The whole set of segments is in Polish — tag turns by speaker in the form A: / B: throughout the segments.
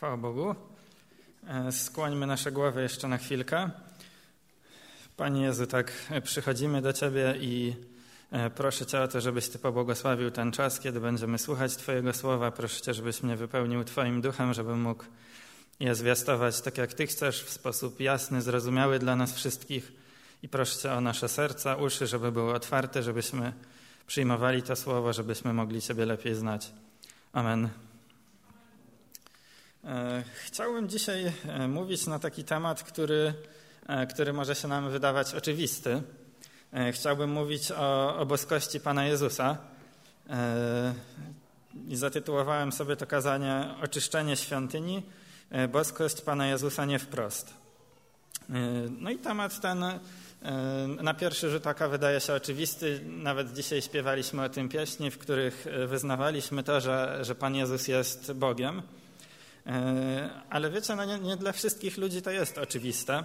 A: Chwała Bogu. E, skłońmy nasze głowy jeszcze na chwilkę. Panie Jezu, tak przychodzimy do Ciebie i e, proszę Cię o to, żebyś Ty pobłogosławił ten czas, kiedy będziemy słuchać Twojego słowa. Proszę Cię, żebyś mnie wypełnił Twoim duchem, żebym mógł je zwiastować tak, jak Ty chcesz, w sposób jasny, zrozumiały dla nas wszystkich. I proszę Cię o nasze serca, uszy, żeby były otwarte, żebyśmy przyjmowali to słowo, żebyśmy mogli Ciebie lepiej znać. Amen. E, chciałbym dzisiaj e, mówić na taki temat, który, e, który może się nam wydawać oczywisty. Chciałbym mówić o, o boskości Pana Jezusa. I zatytułowałem sobie to kazanie Oczyszczenie świątyni, boskość Pana Jezusa nie wprost. No i temat ten na pierwszy rzut oka wydaje się oczywisty. Nawet dzisiaj śpiewaliśmy o tym pieśni, w których wyznawaliśmy to, że, że Pan Jezus jest Bogiem. E, ale wiecie, no nie, nie, dla wszystkich ludzi to jest oczywiste.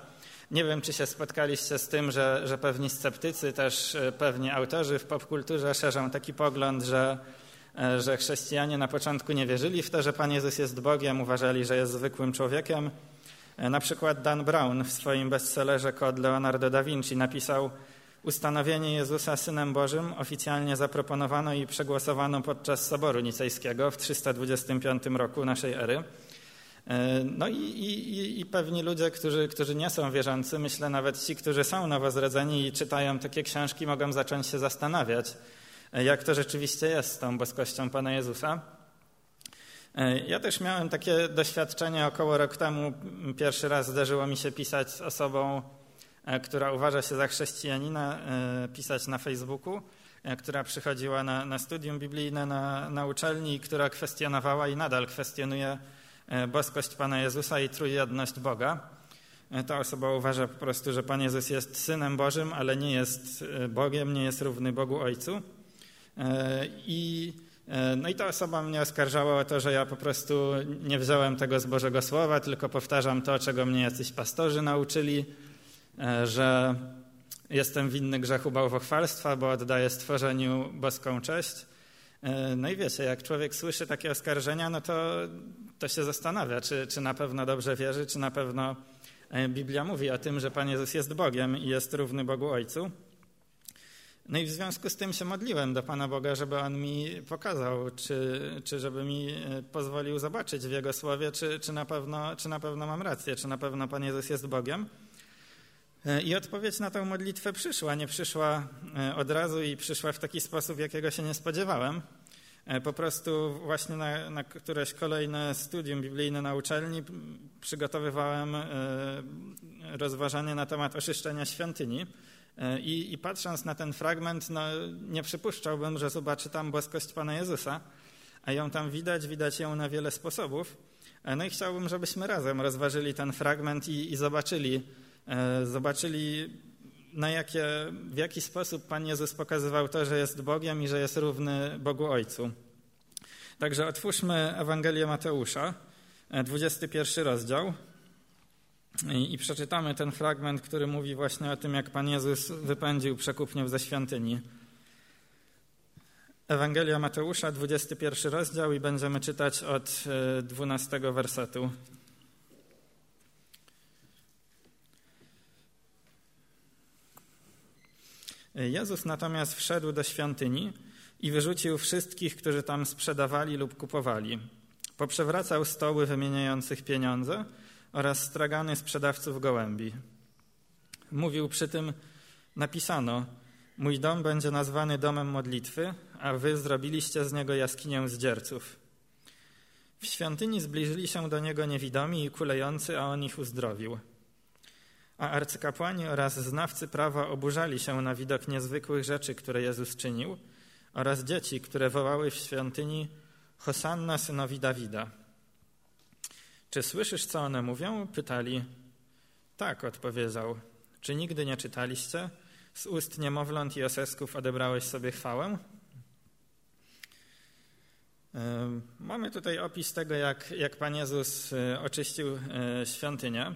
A: Nie wiem, czy się spotkaliście z tym, że, że pewni sceptycy, też e, pewni autorzy w popkulturze szerzą taki pogląd, że, e, że chrześcijanie na początku nie wierzyli w to, że Pan Jezus jest Bogiem, uważali, że jest zwykłym człowiekiem. Na przykład Dan Brown w swoim bestsellerze Kod Leonardo da Vinci napisał Ustanowienie Jezusa Synem Bożym oficjalnie zaproponowano i przegłosowano podczas Soboru Nicejskiego w 325 roku naszej ery. E, no i, i, i, pewni ludzie, którzy, którzy nie są wierzący, myślę nawet ci, którzy są nowozrodzeni i czytają takie książki, mogą zacząć się zastanawiać, e, jak to rzeczywiście jest z tą boskością Pana Jezusa. E, ja też miałem takie doświadczenie około rok temu. Pierwszy raz zdarzyło mi się pisać z osobą, która uważa się za chrześcijanina, pisać na Facebooku, która przychodziła na, na studium biblijne na, na uczelni, która kwestionowała i nadal kwestionuje boskość Pana Jezusa i trójjedność Boga. E, ta osoba uważa po prostu, że Pan Jezus jest Synem Bożym, ale nie jest e, Bogiem, nie jest równy Bogu Ojcu. I, no i ta osoba mnie oskarżała o to, że ja po prostu nie wziąłem tego z Bożego Słowa, tylko powtarzam to, czego mnie jacyś pastorzy nauczyli, że jestem winny grzechu bałwochwalstwa, bo oddaję stworzeniu boską cześć. No i wiecie, jak człowiek słyszy takie oskarżenia, no to to się zastanawia, czy, czy na pewno dobrze wierzy, czy na pewno e, Biblia mówi o tym, że Pan Jezus jest Bogiem i jest równy Bogu Ojcu. No i w związku z tym się modliłem do Pana Boga, żeby On mi pokazał, czy, czy żeby mi e, pozwolił zobaczyć w Jego Słowie, czy, czy, na pewno, czy na pewno mam rację, czy na pewno Pan Jezus jest Bogiem. E, I odpowiedź na tę modlitwę przyszła. Nie przyszła od razu i przyszła w taki sposób, jakiego się nie spodziewałem. E, po prostu właśnie na, na któreś kolejne studium biblijne na uczelni przygotowywałem e, rozważanie na temat oczyszczenia świątyni. E, I, I, patrząc na ten fragment, no, nie przypuszczałbym, że zobaczy tam boskość Pana Jezusa, a ją tam widać, widać ją na wiele sposobów. No i chciałbym, żebyśmy razem rozważyli ten fragment i, i zobaczyli, zobaczyli na jakie, w jaki sposób Pan Jezus pokazywał to, że jest Bogiem i że jest równy Bogu Ojcu. Także otwórzmy Ewangelię Mateusza, 21 rozdział i, i przeczytamy ten fragment, który mówi właśnie o tym, jak Pan Jezus wypędził przekupniów ze świątyni. Ewangelia Mateusza, 21 rozdział i będziemy czytać od 12 e, wersetu. Jezus natomiast wszedł do świątyni i wyrzucił wszystkich, którzy tam sprzedawali lub kupowali. Poprzewracał stoły wymieniających pieniądze oraz stragany sprzedawców gołębi. Mówił przy tym, napisano, mój dom będzie nazwany domem modlitwy, a wy zrobiliście z niego jaskinię zdzierców. W świątyni zbliżyli się do niego niewidomi i kulejący, a on ich uzdrowił. A arcykapłani oraz znawcy prawa oburzali się na widok niezwykłych rzeczy, które Jezus czynił, oraz dzieci, które wołały w świątyni Hosanna synowi Dawida. Czy słyszysz, co one mówią? Pytali. Tak, odpowiedział. Czy nigdy nie czytaliście? Z ust niemowląt i osesków odebrałeś sobie chwałę? Mamy tutaj opis tego, jak, jak Pan Jezus e, oczyścił e, świątynię.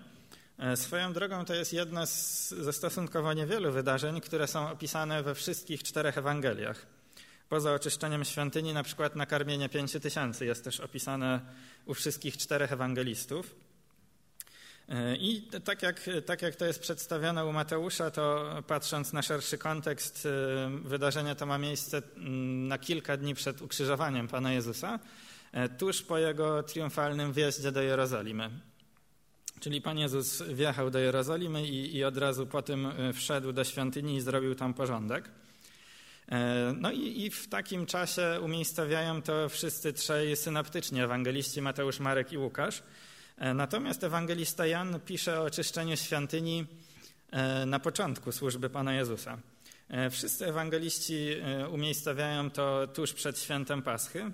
A: E, swoją drogą to jest jedno z, ze stosunkowo niewielu wydarzeń, które są opisane we wszystkich czterech Ewangeliach. poza oczyszczeniem świątyni, na przykład nakarmienie pięciu tysięcy jest też opisane u wszystkich czterech ewangelistów. E, I tak jak, tak jak to jest przedstawione u Mateusza, to patrząc na szerszy kontekst, e, wydarzenie to ma miejsce mm, na kilka dni przed ukrzyżowaniem Pana Jezusa, tuż po jego triumfalnym wjeździe do Jerozolimy. Czyli Pan Jezus wjechał do Jerozolimy i, i od razu po tym wszedł do świątyni i zrobił tam porządek. No i, i, w takim czasie umiejscowiają to wszyscy trzej synoptycznie, ewangeliści Mateusz, Marek i Łukasz. E, natomiast ewangelista Jan pisze o oczyszczeniu świątyni e, na początku służby Pana Jezusa. E, wszyscy ewangeliści umiejscowiają to tuż przed świętem Paschy.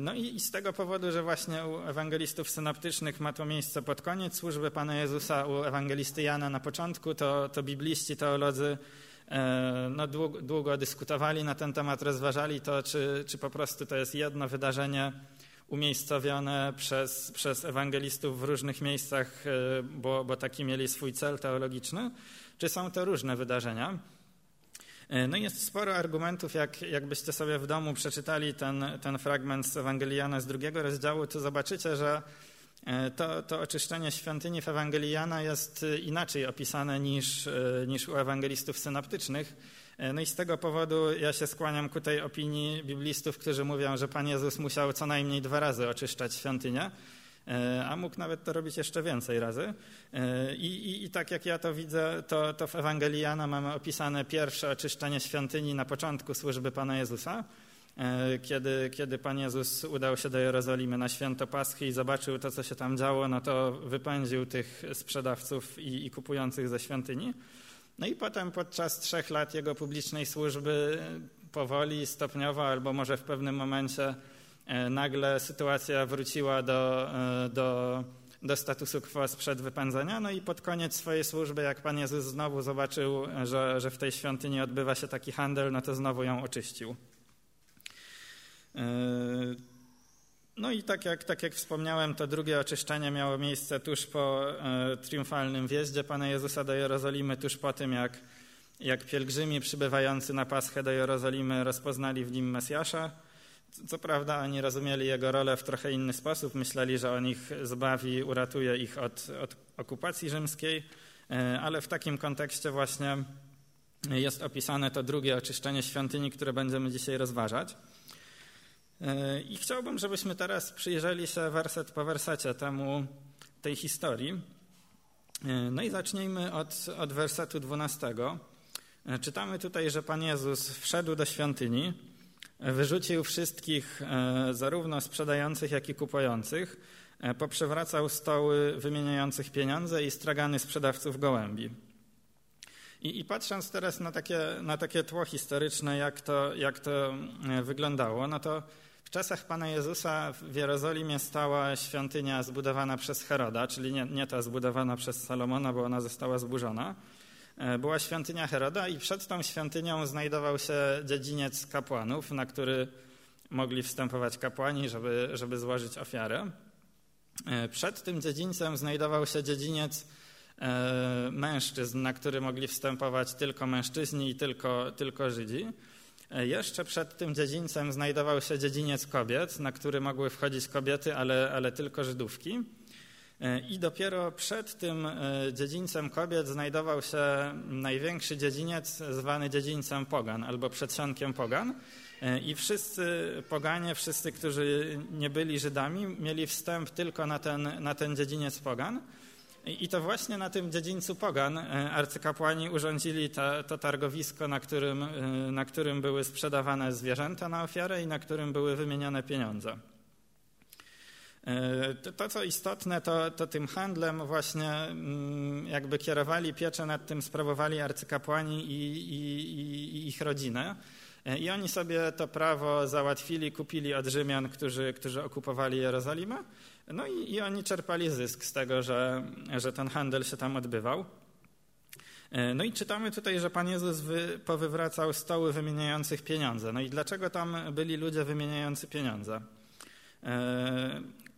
A: No i z tego powodu, że właśnie u ewangelistów synoptycznych ma to miejsce pod koniec służby Pana Jezusa, u ewangelisty Jana na początku, to, to bibliści, teolodzy no, długo, długo dyskutowali na ten temat, rozważali to, czy, czy po prostu to jest jedno wydarzenie umiejscowione przez, przez ewangelistów w różnych miejscach, e, bo, bo taki mieli swój cel teologiczny, czy są to różne wydarzenia. E, no jest sporo argumentów, jak, jakbyście sobie w domu przeczytali ten, ten fragment z Ewangeliana z drugiego rozdziału, to zobaczycie, że e, to, to oczyszczenie świątyni w Ewangeliana jest inaczej opisane niż, niż u ewangelistów synoptycznych. E, no i z tego powodu ja się skłaniam ku tej opinii biblistów, którzy mówią, że Pan Jezus musiał co najmniej dwa razy oczyszczać świątynię, e, a mógł nawet to robić jeszcze więcej razy. E, I, i, i tak jak ja to widzę, to, to w Ewangelii Jana mamy opisane pierwsze oczyszczenie świątyni na początku służby Pana Jezusa, kiedy, kiedy Pan Jezus udał się do Jerozolimy na święto Paschy i zobaczył to, co się tam działo, no to wypędził tych sprzedawców i, i kupujących ze świątyni. No i potem podczas trzech lat jego publicznej służby powoli, stopniowo, albo może w pewnym momencie e, nagle sytuacja wróciła do, e, do, do statusu quo sprzed wypędzenia. No i pod koniec swojej służby, jak Pan Jezus znowu zobaczył, że, że w tej świątyni odbywa się taki handel, no to znowu ją oczyścił. E, no i tak jak, tak jak wspomniałem, to drugie oczyszczenie miało miejsce tuż po e, triumfalnym wjeździe Pana Jezusa do Jerozolimy, tuż po tym, jak, jak pielgrzymi przybywający na Paschę do Jerozolimy rozpoznali w nim Mesjasza. Co prawda oni rozumieli jego rolę w trochę inny sposób, myśleli, że on ich zbawi, uratuje ich od, od okupacji rzymskiej, e, ale w takim kontekście właśnie jest opisane to drugie oczyszczenie świątyni, które będziemy dzisiaj rozważać. I chciałbym, żebyśmy teraz przyjrzeli się werset po wersecie temu, tej historii. No i zacznijmy od, od wersetu 12. Czytamy tutaj, że Pan Jezus wszedł do świątyni, wyrzucił wszystkich, e, zarówno sprzedających, jak i kupujących, e, poprzewracał stoły wymieniających pieniądze i stragany sprzedawców gołębi. I, I, patrząc teraz na takie, na takie tło historyczne, jak to, jak to e, wyglądało, no to w czasach Pana Jezusa w Jerozolimie stała świątynia zbudowana przez Heroda, czyli nie, nie ta zbudowana przez Salomona, bo ona została zburzona. E, była świątynia Heroda i przed tą świątynią znajdował się dziedziniec kapłanów, na który mogli wstępować kapłani, żeby, żeby złożyć ofiarę. E, przed tym dziedzińcem znajdował się dziedziniec e, mężczyzn, na który mogli wstępować tylko mężczyźni i tylko, tylko Żydzi. Jeszcze przed tym dziedzińcem znajdował się dziedziniec kobiet, na który mogły wchodzić kobiety, ale, ale tylko Żydówki. I dopiero przed tym e, dziedzińcem kobiet znajdował się największy dziedziniec zwany dziedzińcem pogan albo przedsionkiem pogan. E, I wszyscy poganie, wszyscy, którzy nie byli Żydami, mieli wstęp tylko na ten, na ten dziedziniec pogan. I to właśnie na tym dziedzińcu Pogan e, arcykapłani urządzili to, to targowisko, na którym, e, na którym były sprzedawane zwierzęta na ofiarę i na którym były wymieniane pieniądze. E, to, co istotne, to, to tym handlem właśnie mm, jakby kierowali pieczę nad tym, sprawowali arcykapłani i, i, i ich rodziny. I oni sobie to prawo załatwili, kupili od Rzymian, którzy, którzy okupowali Jerozolimę. No i, i oni czerpali zysk z tego, że, że ten handel się tam odbywał. E, no i czytamy tutaj, że Pan Jezus wy, powywracał stoły wymieniających pieniądze. No i dlaczego tam byli ludzie wymieniający pieniądze?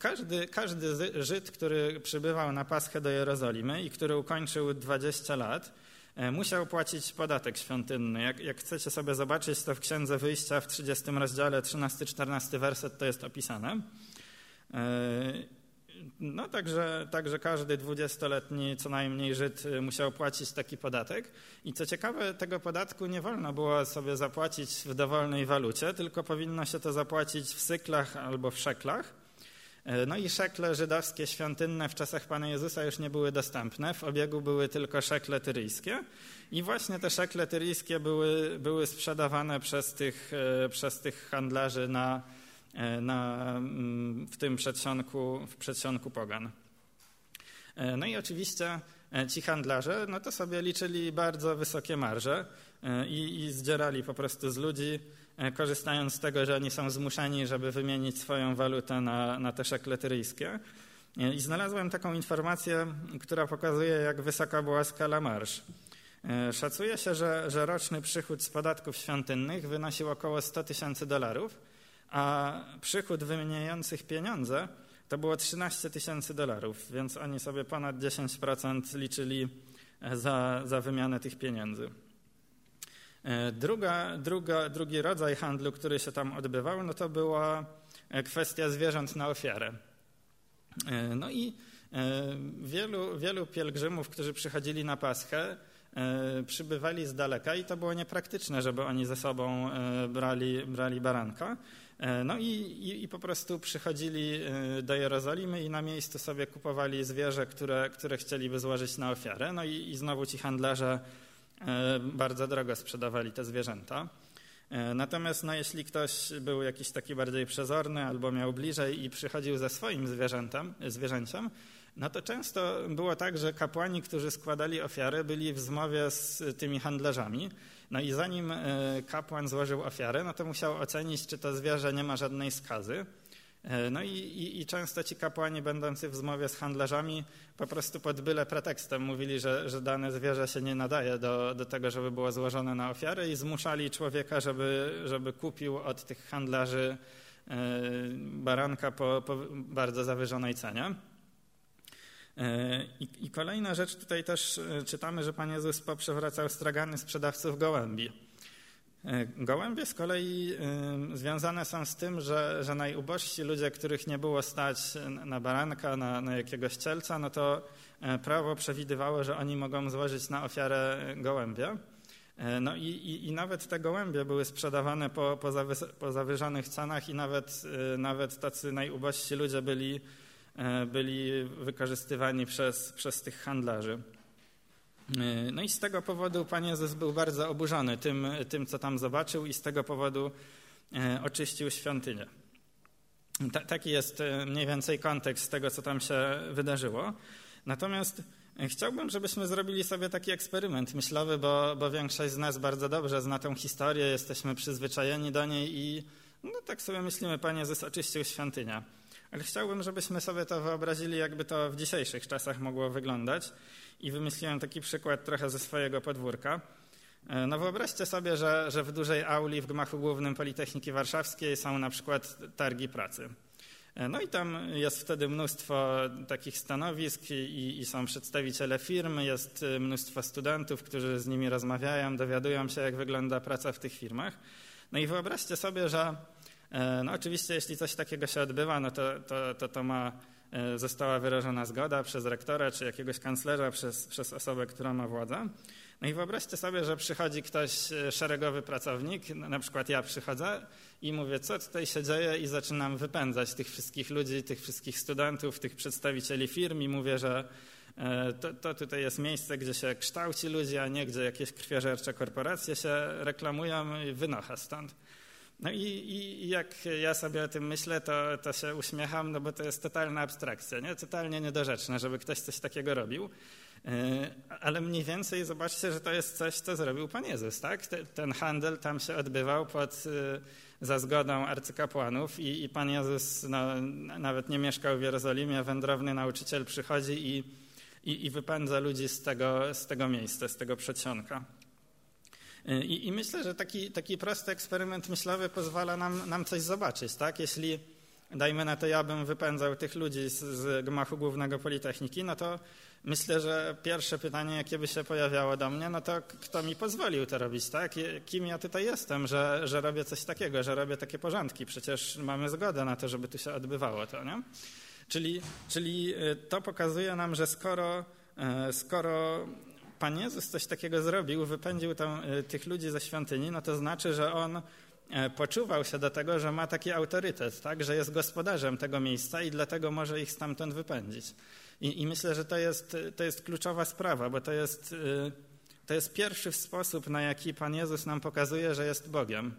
A: E, każdy, każdy Żyd, który przybywał na Paschę do Jerozolimy i który ukończył 20 lat, musiał płacić podatek świątynny. Jak, jak, chcecie sobie zobaczyć, to w Księdze Wyjścia w 30 rozdziale 13-14 werset to jest opisane. No także, także każdy dwudziestoletni co najmniej Żyd y, musiał płacić taki podatek. I co ciekawe, tego podatku nie wolno było sobie zapłacić w dowolnej walucie, tylko powinno się to zapłacić w syklach albo w szeklach. E, no i szekle żydowskie świątynne w czasach Pana Jezusa już nie były dostępne. W obiegu były tylko szekle tyryjskie. I właśnie te szekle tyryjskie były, były sprzedawane przez tych, e, przez tych handlarzy na, E, na, mm, w tym przedsionku, w przedsionku pogan. No i oczywiście ci handlarze, no to sobie liczyli bardzo wysokie marże i, i zdzierali po prostu z ludzi, korzystając z tego, że oni są zmuszeni, żeby wymienić swoją walutę na, na te szekle tyryjskie. I znalazłem taką informację, która pokazuje, jak wysoka była skala marsz. Szacuje się, że, że roczny przychód z podatków świątynnych wynosił około 100 tysięcy dolarów, a przychód wymieniających pieniądze to było 13 tysięcy dolarów, więc oni sobie ponad 10% liczyli e, za, za wymianę tych pieniędzy. E, druga, druga, drugi rodzaj handlu, który się tam odbywał, no to była e, kwestia zwierząt na ofiarę. No i wielu, wielu pielgrzymów, którzy przychodzili na Paschę, przybywali z daleka i to było niepraktyczne, żeby oni ze sobą brali, brali baranka. E, no i, i, i, po prostu przychodzili e, do Jerozolimy i na miejscu sobie kupowali zwierzę, które, które chcieliby złożyć na ofiarę. No i, i znowu ci handlarze e, bardzo drogo sprzedawali te zwierzęta. Natomiast no, jeśli ktoś był jakiś taki bardziej przezorny albo miał bliżej i przychodził ze swoim zwierzętem, zwierzęciem, no to często było tak, że kapłani, którzy składali ofiary, byli w zmowie z tymi handlarzami. No i zanim e, kapłan złożył ofiarę, no to musiał ocenić, czy to zwierzę nie ma żadnej skazy. E, no i, i, i, często ci kapłani, będący w zmowie z handlarzami, po prostu pod byle pretekstem mówili, że, że dane zwierzę się nie nadaje do, do tego, żeby było złożone na ofiarę i zmuszali człowieka, żeby, żeby kupił od tych handlarzy e, baranka po, po bardzo zawyżonej cenie. E, I, I, kolejna rzecz, tutaj też czytamy, że Pan Jezus poprzewracał stragany sprzedawców gołębi. E, gołębie z kolei związane są z tym, że, że najubożsi ludzie, których nie było stać na baranka, na, na jakiegoś cielca, no to prawo przewidywało, że oni mogą złożyć na ofiarę gołębie. No i, i, i, nawet te gołębie były sprzedawane po, po, po zawyżonych cenach i nawet, nawet tacy najubożsi ludzie byli E, byli wykorzystywani przez, przez tych handlarzy. E, no i z tego powodu Pan Jezus był bardzo oburzony tym, tym, co tam zobaczył i z tego powodu e, oczyścił świątynię. taki jest mniej więcej kontekst tego, co tam się wydarzyło. Natomiast chciałbym, żebyśmy zrobili sobie taki eksperyment myślowy, bo, bo większość z nas bardzo dobrze zna tą historię, jesteśmy przyzwyczajeni do niej i no, tak sobie myślimy, Pan Jezus oczyścił świątynię. Ale chciałbym, żebyśmy sobie to wyobrazili, jakby to w dzisiejszych czasach mogło wyglądać. I wymyśliłem taki przykład trochę ze swojego podwórka. E, no wyobraźcie sobie, że, że w dużej auli w gmachu głównym Politechniki Warszawskiej są na przykład targi pracy. E, no i tam jest wtedy mnóstwo takich stanowisk i, i, są przedstawiciele firm, jest mnóstwo studentów, którzy z nimi rozmawiają, dowiadują się, jak wygląda praca w tych firmach. No i wyobraźcie sobie, że E, no oczywiście, jeśli coś takiego się odbywa, no to, to, to, to ma, e, została wyrażona zgoda przez rektora czy jakiegoś kanclerza, przez, przez osobę, która ma władzę. No i wyobraźcie sobie, że przychodzi ktoś, e, szeregowy pracownik, na przykład ja przychodzę i mówię, co tutaj się dzieje i zaczynam wypędzać tych wszystkich ludzi, tych wszystkich studentów, tych przedstawicieli firm i mówię, że to, to, tutaj jest miejsce, gdzie się kształci ludzi, a nie gdzie jakieś krwiożercze korporacje się reklamują i wynocha stąd. No i, i, jak ja sobie o tym myślę, to, to się uśmiecham, no bo to jest totalna abstrakcja, nie? totalnie niedorzeczne, żeby ktoś coś takiego robił. E, ale mniej więcej zobaczcie, że to jest coś, co zrobił Pan Jezus. Tak? Ten handel tam się odbywał pod, e, za zgodą arcykapłanów i, i Pan Jezus no, nawet nie mieszkał w Jerozolimie, wędrowny nauczyciel przychodzi i, i, i wypędza ludzi z tego, z tego miejsca, z tego przedsionka. I, I, myślę, że taki, taki prosty eksperyment myślowy pozwala nam, nam coś zobaczyć. Tak? Jeśli dajmy na to, ja bym wypędzał tych ludzi z, z gmachu głównego Politechniki, no to myślę, że pierwsze pytanie, jakie by się pojawiało do mnie, no to kto mi pozwolił to robić, tak? Kim ja tutaj jestem, że, że robię coś takiego, że robię takie porządki? Przecież mamy zgodę na to, żeby tu się odbywało to, nie? Czyli, czyli y, to pokazuje nam, że skoro, y, skoro Pan Jezus coś takiego zrobił, wypędził tam y, tych ludzi ze świątyni, no to znaczy, że On poczuwał się do tego, że ma taki autorytet, tak? że jest gospodarzem tego miejsca i dlatego może ich stamtąd wypędzić. I, I, myślę, że to jest, to jest kluczowa sprawa, bo to jest, y, to jest pierwszy sposób, na jaki Pan Jezus nam pokazuje, że jest Bogiem.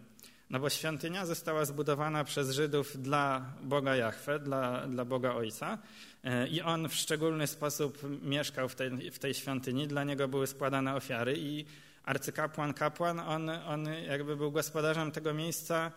A: No bo świątynia została zbudowana przez Żydów dla Boga Jahwe, dla, dla Boga Ojca y, i On w szczególny sposób mieszkał w tej, w tej świątyni, dla Niego były składane ofiary i arcykapłan, kapłan, on, on jakby był gospodarzem tego miejsca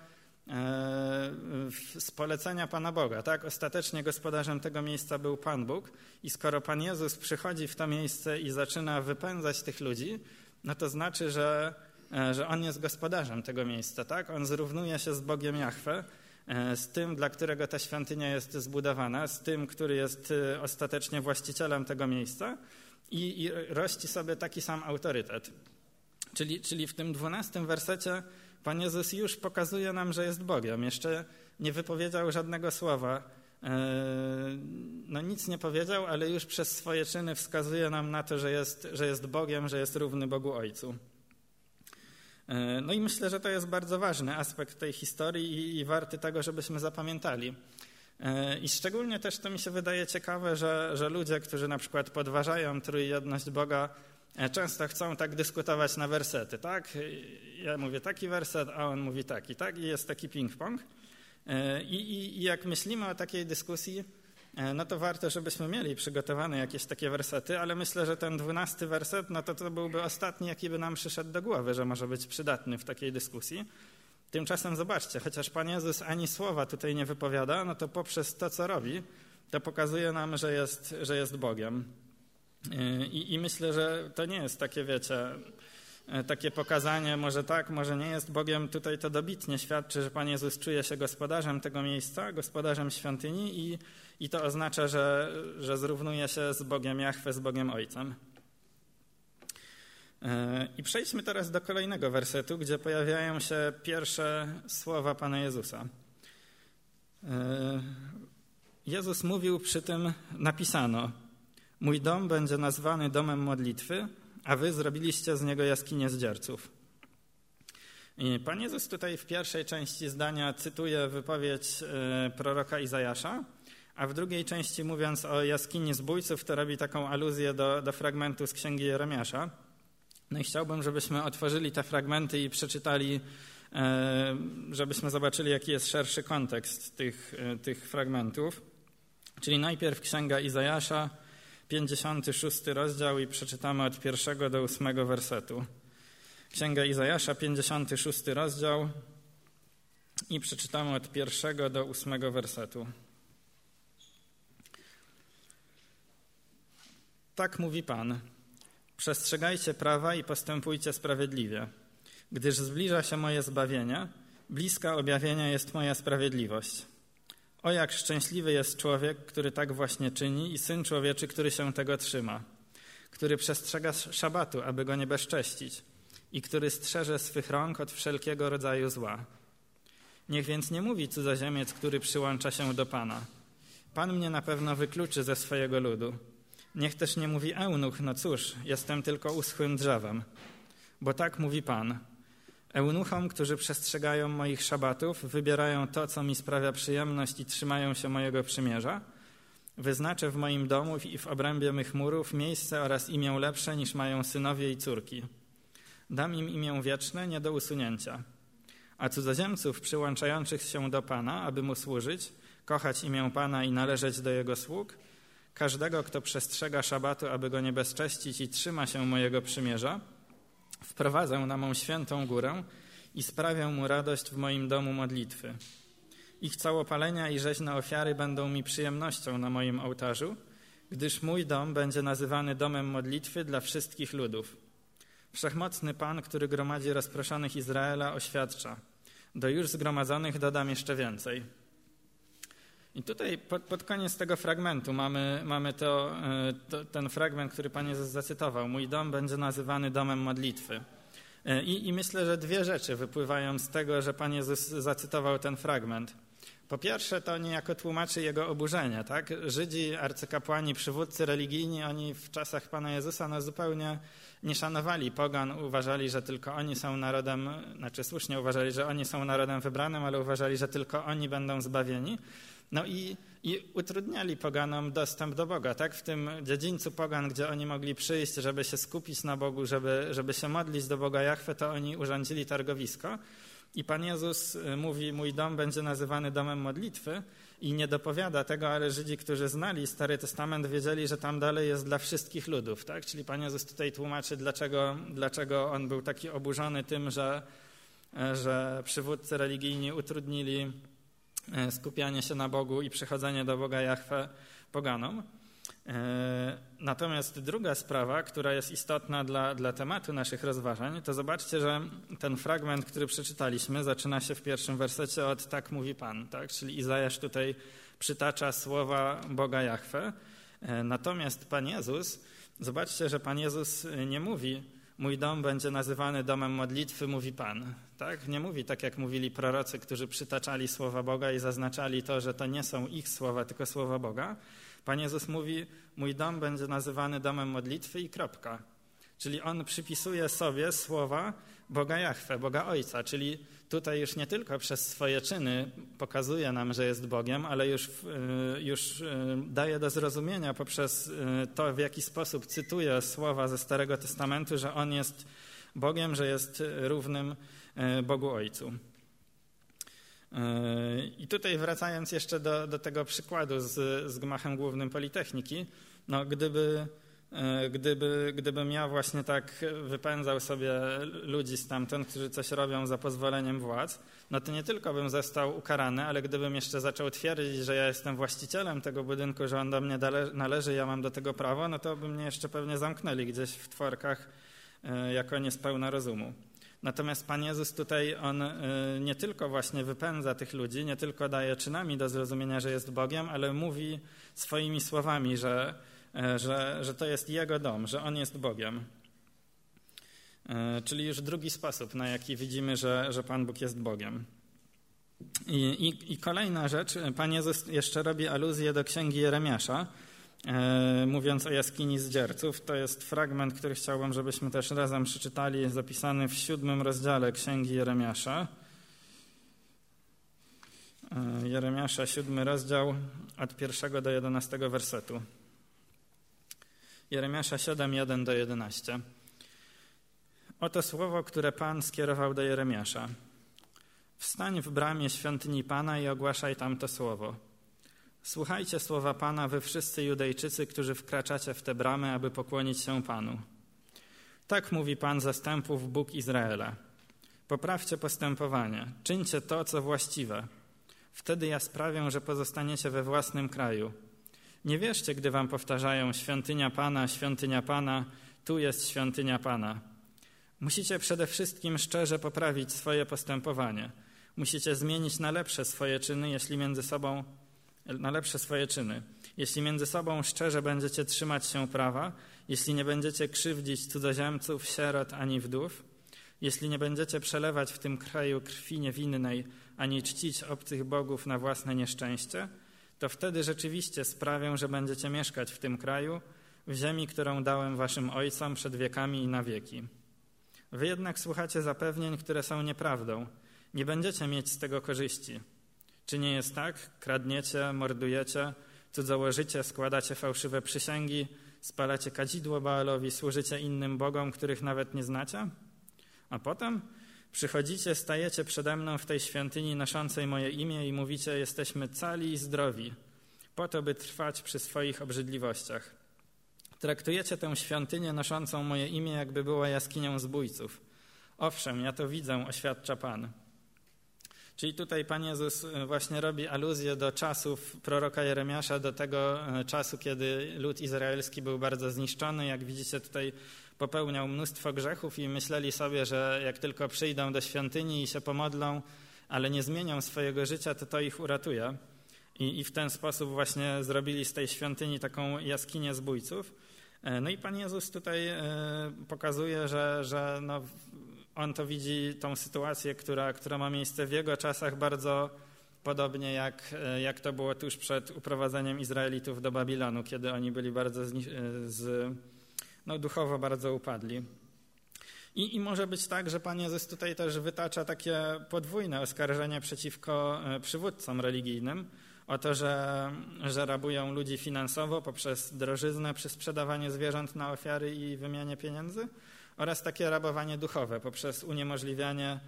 A: z polecenia Pana Boga. Tak? Ostatecznie gospodarzem tego miejsca był Pan Bóg i skoro Pan Jezus przychodzi w to miejsce i zaczyna wypędzać tych ludzi, no to znaczy, że, e, że On jest gospodarzem tego miejsca. Tak? On zrównuje się z Bogiem Jahwe, e, z tym, dla którego ta świątynia jest zbudowana, z tym, który jest e, ostatecznie właścicielem tego miejsca i, i rości sobie taki sam autorytet. Czyli, czyli w tym dwunastym wersecie Pan Jezus już pokazuje nam, że jest Bogiem. Jeszcze nie wypowiedział żadnego słowa. E, no nic nie powiedział, ale już przez swoje czyny wskazuje nam na to, że jest, że jest Bogiem, że jest równy Bogu Ojcu. E, no i myślę, że to jest bardzo ważny aspekt tej historii i, i warty tego, żebyśmy zapamiętali. E, I szczególnie też to mi się wydaje ciekawe, że, że ludzie, którzy na przykład podważają trójjedność Boga, E, często chcą tak dyskutować na wersety, tak? Ja mówię taki werset, a on mówi taki, tak? I jest taki ping-pong. I, i, I, jak myślimy o takiej dyskusji, no to warto, żebyśmy mieli przygotowane jakieś takie wersety, ale myślę, że ten dwunasty werset, no to to byłby ostatni, jaki by nam przyszedł do głowy, że może być przydatny w takiej dyskusji. Tymczasem zobaczcie, chociaż Pan Jezus ani słowa tutaj nie wypowiada, no to poprzez to, co robi, to pokazuje nam, że jest, że jest Bogiem. I, I, myślę, że to nie jest takie, wiecie, e, takie pokazanie, może tak, może nie jest Bogiem. Tutaj to dobitnie świadczy, że Pan Jezus czuje się gospodarzem tego miejsca, gospodarzem świątyni i, i to oznacza, że, że zrównuje się z Bogiem Jahwe, z Bogiem Ojcem. E, I przejdźmy teraz do kolejnego wersetu, gdzie pojawiają się pierwsze słowa Pana Jezusa. E, Jezus mówił przy tym, napisano – Mój dom będzie nazwany domem modlitwy, a wy zrobiliście z niego jaskinię zdzierców. I Pan Jezus tutaj w pierwszej części zdania cytuje wypowiedź e, proroka Izajasza, a w drugiej części mówiąc o jaskini zbójców, to robi taką aluzję do, do fragmentu z Księgi Jeremiasza. No i chciałbym, żebyśmy otworzyli te fragmenty i przeczytali, e, żebyśmy zobaczyli, jaki jest szerszy kontekst tych, e, tych fragmentów. Czyli najpierw Księga Izajasza, 56 rozdział i przeczytamy od pierwszego do ósmego wersetu. Księga Izajasza, 56 rozdział i przeczytamy od pierwszego do ósmego wersetu. Tak mówi Pan. Przestrzegajcie prawa i postępujcie sprawiedliwie, gdyż zbliża się moje zbawienie, bliska objawienia jest moja sprawiedliwość. O jak szczęśliwy jest człowiek, który tak właśnie czyni i syn człowieczy, który się tego trzyma, który przestrzega szabatu, aby go nie bezcześcić i który strzeże swych rąk od wszelkiego rodzaju zła. Niech więc nie mówi cudzoziemiec, który przyłącza się do Pana. Pan mnie na pewno wykluczy ze swojego ludu. Niech też nie mówi eunuch, no cóż, jestem tylko uschłym drzewem. Bo tak mówi Pan – Eunuchom, którzy przestrzegają moich szabatów, wybierają to, co mi sprawia przyjemność i trzymają się mojego przymierza, wyznaczę w moim domu i w obrębie mych murów miejsce oraz imię lepsze niż mają synowie i córki. Dam im imię wieczne, nie do usunięcia. A cudzoziemców przyłączających się do Pana, aby Mu służyć, kochać imię Pana i należeć do Jego sług, każdego, kto przestrzega szabatu, aby go nie bezcześcić i trzyma się mojego przymierza, Wprowadzę na mą świętą górę i sprawię mu radość w moim domu modlitwy. Ich całopalenia i rzeźne ofiary będą mi przyjemnością na moim ołtarzu, gdyż mój dom będzie nazywany domem modlitwy dla wszystkich ludów. Wszechmocny Pan, który gromadzi rozproszonych Izraela, oświadcza: Do już zgromadzonych dodam jeszcze więcej. I tutaj pod, pod koniec tego fragmentu mamy, mamy to, e, to, ten fragment, który Pan Jezus zacytował. Mój dom będzie nazywany domem modlitwy. E, I, I myślę, że dwie rzeczy wypływają z tego, że Pan Jezus zacytował ten fragment. Po pierwsze, to niejako tłumaczy jego oburzenie. Tak? Żydzi, arcykapłani, przywódcy religijni, oni w czasach Pana Jezusa no, zupełnie nie szanowali pogan, uważali, że tylko oni są narodem, znaczy słusznie uważali, że oni są narodem wybranym, ale uważali, że tylko oni będą zbawieni. No i, i utrudniali poganom dostęp do Boga. Tak? W tym dziedzińcu pogan, gdzie oni mogli przyjść, żeby się skupić na Bogu, żeby, żeby się modlić do Boga Jachwę, to oni urządzili targowisko. I Pan Jezus y, mówi, mój dom będzie nazywany domem modlitwy i nie dopowiada tego, ale Żydzi, którzy znali Stary Testament, wiedzieli, że tam dalej jest dla wszystkich ludów. Tak? Czyli Pan Jezus tutaj tłumaczy, dlaczego, dlaczego on był taki oburzony tym, że, że przywódcy religijni utrudnili skupianie się na Bogu i przychodzenie do Boga Jahwe poganom. E, natomiast druga sprawa, która jest istotna dla, dla tematu naszych rozważań, to zobaczcie, że ten fragment, który przeczytaliśmy, zaczyna się w pierwszym wersecie od tak mówi Pan, tak? czyli Izajasz tutaj przytacza słowa Boga Jahwe. E, natomiast Pan Jezus, zobaczcie, że Pan Jezus nie mówi, mój dom będzie nazywany domem modlitwy, mówi Pan. Tak? Nie mówi tak, jak mówili prorocy, którzy przytaczali słowa Boga i zaznaczali to, że to nie są ich słowa, tylko słowa Boga. Pan Jezus mówi, mój dom będzie nazywany domem modlitwy i kropka. Czyli on przypisuje sobie słowa Boga Jahwe, Boga Ojca, czyli tutaj już nie tylko przez swoje czyny pokazuje nam, że jest Bogiem, ale już, y, już y, daje do zrozumienia poprzez y, to, w jaki sposób cytuje słowa ze Starego Testamentu, że On jest Bogiem, że jest równym Bogu Ojcu. I tutaj wracając jeszcze do, do tego przykładu z, z gmachem głównym Politechniki, no gdyby, gdyby, gdybym ja właśnie tak wypędzał sobie ludzi stamtąd, którzy coś robią za pozwoleniem władz, no to nie tylko bym został ukarany, ale gdybym jeszcze zaczął twierdzić, że ja jestem właścicielem tego budynku, że on do mnie należy, ja mam do tego prawo, no to by mnie jeszcze pewnie zamknęli gdzieś w tworkach e, jako niespełna rozumu. Natomiast Pan Jezus tutaj, On y, nie tylko właśnie wypędza tych ludzi, nie tylko daje czynami do zrozumienia, że jest Bogiem, ale mówi swoimi słowami, że, że, że to jest Jego dom, że On jest Bogiem. Y, czyli już drugi sposób, na jaki widzimy, że, że Pan Bóg jest Bogiem. I, i, I kolejna rzecz, Pan Jezus jeszcze robi aluzję do księgi Jeremiasza, E, mówiąc o jaskini zdzierców. To jest fragment, który chciałbym, żebyśmy też razem przeczytali, zapisany w siódmym rozdziale Księgi Jeremiasza. E, Jeremiasza, siódmy rozdział, od pierwszego do jedenastego wersetu. Jeremiasza 7, 1 do 11. Oto słowo, które Pan skierował do Jeremiasza. Wstań w bramie świątyni Pana i ogłaszaj tam to słowo. Słuchajcie słowa Pana, wy wszyscy Judejczycy, którzy wkraczacie w te bramy, aby pokłonić się Panu. Tak mówi Pan zastępów, Bóg Izraela. Poprawcie postępowanie, czyńcie to, co właściwe. Wtedy ja sprawię, że pozostaniecie we własnym kraju. Nie wierzcie, gdy wam powtarzają świątynia Pana, świątynia Pana, tu jest świątynia Pana. Musicie przede wszystkim szczerze poprawić swoje postępowanie. Musicie zmienić na lepsze swoje czyny, jeśli między sobą na lepsze swoje czyny. Jeśli między sobą szczerze będziecie trzymać się prawa, jeśli nie będziecie krzywdzić cudzoziemców, sierot ani wdów, jeśli nie będziecie przelewać w tym kraju krwi niewinnej, ani czcić obcych bogów na własne nieszczęście, to wtedy rzeczywiście sprawię, że będziecie mieszkać w tym kraju, w ziemi, którą dałem waszym ojcom przed wiekami i na wieki. Wy jednak słuchacie zapewnień, które są nieprawdą. Nie będziecie mieć z tego korzyści. Czy nie jest tak? Kradniecie, mordujecie, cudzołożycie, składacie fałszywe przysięgi, spalacie kadzidło Baalowi, służycie innym bogom, których nawet nie znacie? A potem przychodzicie, stajecie przede mną w tej świątyni noszącej moje imię i mówicie, jesteśmy cali i zdrowi, po to, by trwać przy swoich obrzydliwościach. Traktujecie tę świątynię noszącą moje imię, jakby była jaskinią zbójców. Owszem, ja to widzę, oświadcza Pan. Czyli tutaj Pan Jezus e, właśnie robi aluzję do czasów proroka Jeremiasza, do tego e, czasu, kiedy lud izraelski był bardzo zniszczony. Jak widzicie, tutaj popełniał mnóstwo grzechów i myśleli sobie, że jak tylko przyjdą do świątyni i się pomodlą, ale nie zmienią swojego życia, to to ich uratuje. I, I w ten sposób właśnie zrobili z tej świątyni taką jaskinię zbójców. No i Pan Jezus tutaj pokazuje, że, że no, on to widzi tą sytuację, która, która ma miejsce w jego czasach bardzo podobnie jak, jak to było tuż przed uprowadzeniem Izraelitów do Babilonu, kiedy oni byli bardzo z, z, no, duchowo bardzo upadli. I, I, może być tak, że Pan Jezus tutaj też wytacza takie podwójne oskarżenie przeciwko e, przywódcom religijnym o to, że, że rabują ludzi finansowo poprzez drożyznę przy sprzedawaniu zwierząt na ofiary i wymianie pieniędzy oraz takie rabowanie duchowe poprzez uniemożliwianie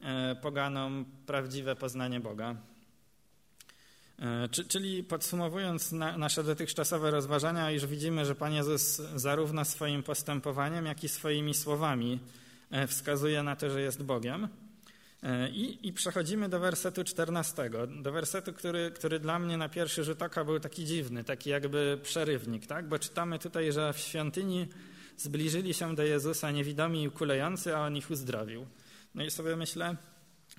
A: e, poganom prawdziwe poznanie Boga. E, czyli podsumowując nasze dotychczasowe rozważania, już widzimy, że Pan Jezus zarówno swoim postępowaniem, jak i swoimi słowami e, wskazuje na to, że jest Bogiem. E, I, I, przechodzimy do wersetu 14, do wersetu, który, który dla mnie na pierwszy rzut oka był taki dziwny, taki jakby przerywnik, tak? bo czytamy tutaj, że w świątyni zbliżyli się do Jezusa niewidomi i kulejący, a on ich uzdrowił. No i sobie myślę,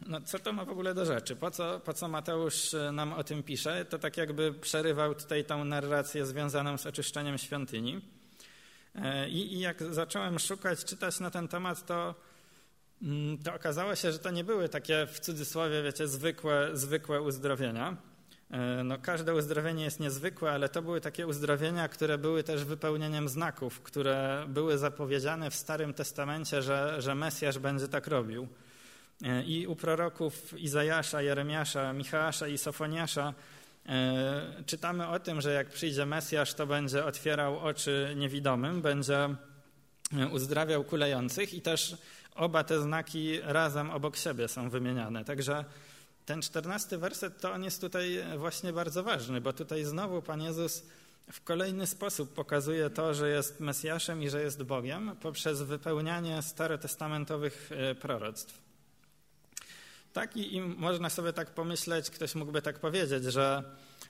A: no, co to ma w ogóle do rzeczy? Po co, po co Mateusz e, nam o tym pisze? To tak jakby przerywał tutaj tą narrację związaną z oczyszczeniem świątyni. E, I, I, jak zacząłem szukać, czytać na ten temat, to, mm, to okazało się, że to nie były takie w cudzysłowie, wiecie, zwykłe, zwykłe uzdrowienia. E, no, każde uzdrowienie jest niezwykłe, ale to były takie uzdrowienia, które były też wypełnieniem znaków, które były zapowiedziane w Starym Testamencie, że, że Mesjasz będzie tak robił. E, I u proroków Izajasza, Jeremiasza, Michała i Sofoniasza e, czytamy o tym, że jak przyjdzie Mesjasz, to będzie otwierał oczy niewidomym, będzie e, uzdrawiał kulejących i też oba te znaki razem obok siebie są wymieniane. Także ten czternasty werset to on jest tutaj właśnie bardzo ważny, bo tutaj znowu Pan Jezus w kolejny sposób pokazuje to, że jest Mesjaszem i że jest Bogiem poprzez wypełnianie starotestamentowych proroctw. Tak i, i, można sobie tak pomyśleć, ktoś mógłby tak powiedzieć, że,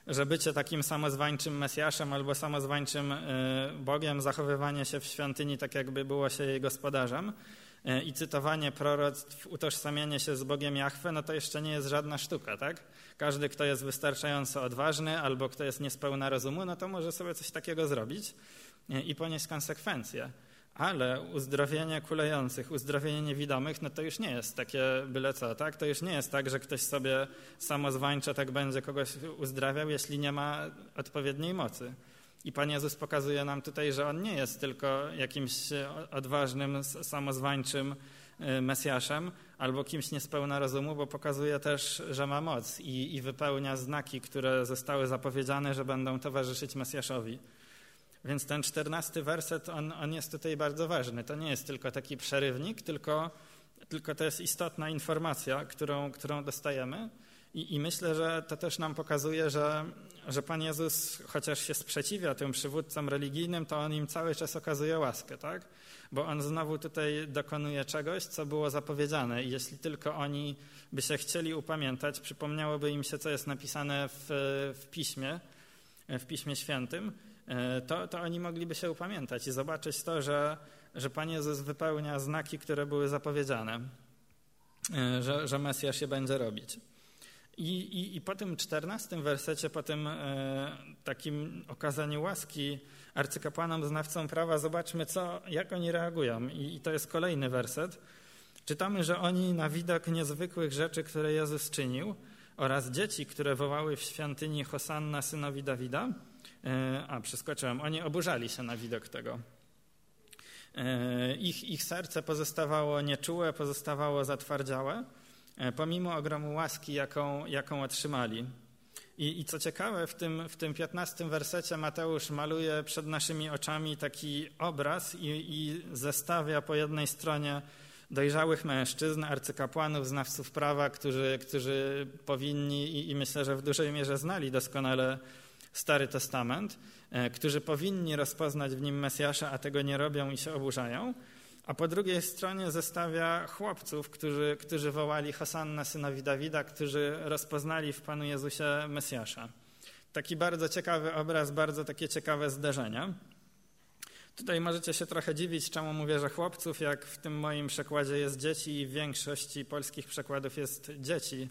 A: że bycie takim samozwańczym Mesjaszem albo samozwańczym y, Bogiem, zachowywanie się w świątyni tak jakby było się jej gospodarzem y, i cytowanie proroctw, utożsamianie się z Bogiem Jahwe, no to jeszcze nie jest żadna sztuka, tak? Każdy, kto jest wystarczająco odważny albo kto jest niespełna rozumu, no to może sobie coś takiego zrobić y, i ponieść konsekwencje. Ale uzdrowienie kulejących, uzdrowienie niewidomych, no to już nie jest takie byle co, tak? To już nie jest tak, że ktoś sobie samozwańczo tak będzie kogoś uzdrawiał, jeśli nie ma odpowiedniej mocy. I Pan Jezus pokazuje nam tutaj, że On nie jest tylko jakimś odważnym, samozwańczym y, Mesjaszem albo kimś niespełna rozumu, bo pokazuje też, że ma moc i, i wypełnia znaki, które zostały zapowiedziane, że będą towarzyszyć Mesjaszowi. Więc ten czternasty werset, on, on jest tutaj bardzo ważny. To nie jest tylko taki przerywnik, tylko, tylko to jest istotna informacja, którą, którą dostajemy. I, I, myślę, że to też nam pokazuje, że, że Pan Jezus, chociaż się sprzeciwia tym przywódcom religijnym, to On im cały czas okazuje łaskę, tak? Bo On znowu tutaj dokonuje czegoś, co było zapowiedziane. I jeśli tylko oni by się chcieli upamiętać, przypomniałoby im się, co jest napisane w, w Piśmie, w Piśmie Świętym, to, to oni mogliby się upamiętać i zobaczyć to, że, że Pan Jezus wypełnia znaki, które były zapowiedziane, e, że, że Mesjasz się będzie robić. I, i, I po tym czternastym wersecie, po tym e, takim okazaniu łaski arcykapłanom, znawcom prawa, zobaczmy, co, jak oni reagują. I, I to jest kolejny werset. Czytamy, że oni na widok niezwykłych rzeczy, które Jezus czynił, oraz dzieci, które wołały w świątyni Hosanna synowi Dawida, E, a, przeskoczyłem. Oni oburzali się na widok tego. E, ich, ich serce pozostawało nieczułe, pozostawało zatwardziałe, e, pomimo ogromu łaski, jaką, jaką otrzymali. I, I, co ciekawe, w tym, w tym 15 wersecie Mateusz maluje przed naszymi oczami taki obraz i, i zestawia po jednej stronie dojrzałych mężczyzn, arcykapłanów, znawców prawa, którzy, którzy powinni i, i myślę, że w dużej mierze znali doskonale Stary Testament, e, którzy powinni rozpoznać w nim Mesjasza, a tego nie robią i się oburzają, a po drugiej stronie zestawia chłopców, którzy, którzy wołali Hosanna synowi Dawida, którzy rozpoznali w Panu Jezusie Mesjasza. Taki bardzo ciekawy obraz, bardzo takie ciekawe zderzenia. Tutaj możecie się trochę dziwić, czemu mówię, że chłopców, jak w tym moim przekładzie jest dzieci i w większości polskich przekładów jest dzieci.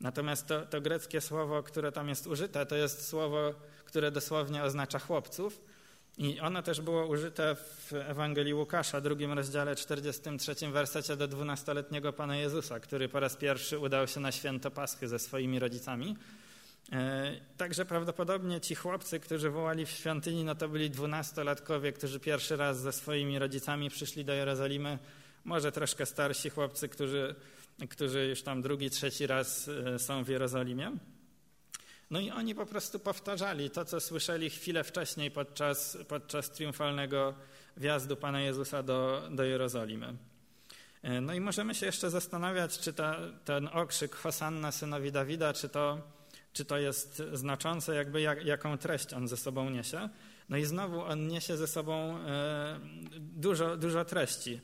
A: Natomiast to, to greckie słowo, które tam jest użyte, to jest słowo, które dosłownie oznacza chłopców. I ono też było użyte w Ewangelii Łukasza, drugim rozdziale, 43 wersecie do dwunastoletniego Pana Jezusa, który po raz pierwszy udał się na święto Paschy ze swoimi rodzicami. E, także prawdopodobnie ci chłopcy, którzy wołali w świątyni, no to byli dwunastolatkowie, którzy pierwszy raz ze swoimi rodzicami przyszli do Jerozolimy. Może troszkę starsi chłopcy, którzy, którzy już tam drugi, trzeci raz e, są w Jerozolimie. No i oni po prostu powtarzali to, co słyszeli chwilę wcześniej podczas, podczas triumfalnego wjazdu Pana Jezusa do, do Jerozolimy. E, no i możemy się jeszcze zastanawiać, czy ta, ten okrzyk Hosanna synowi Dawida, czy to, czy to jest znaczące, jakby jak, jaką treść on ze sobą niesie. No i znowu on niesie ze sobą e, dużo, dużo treści.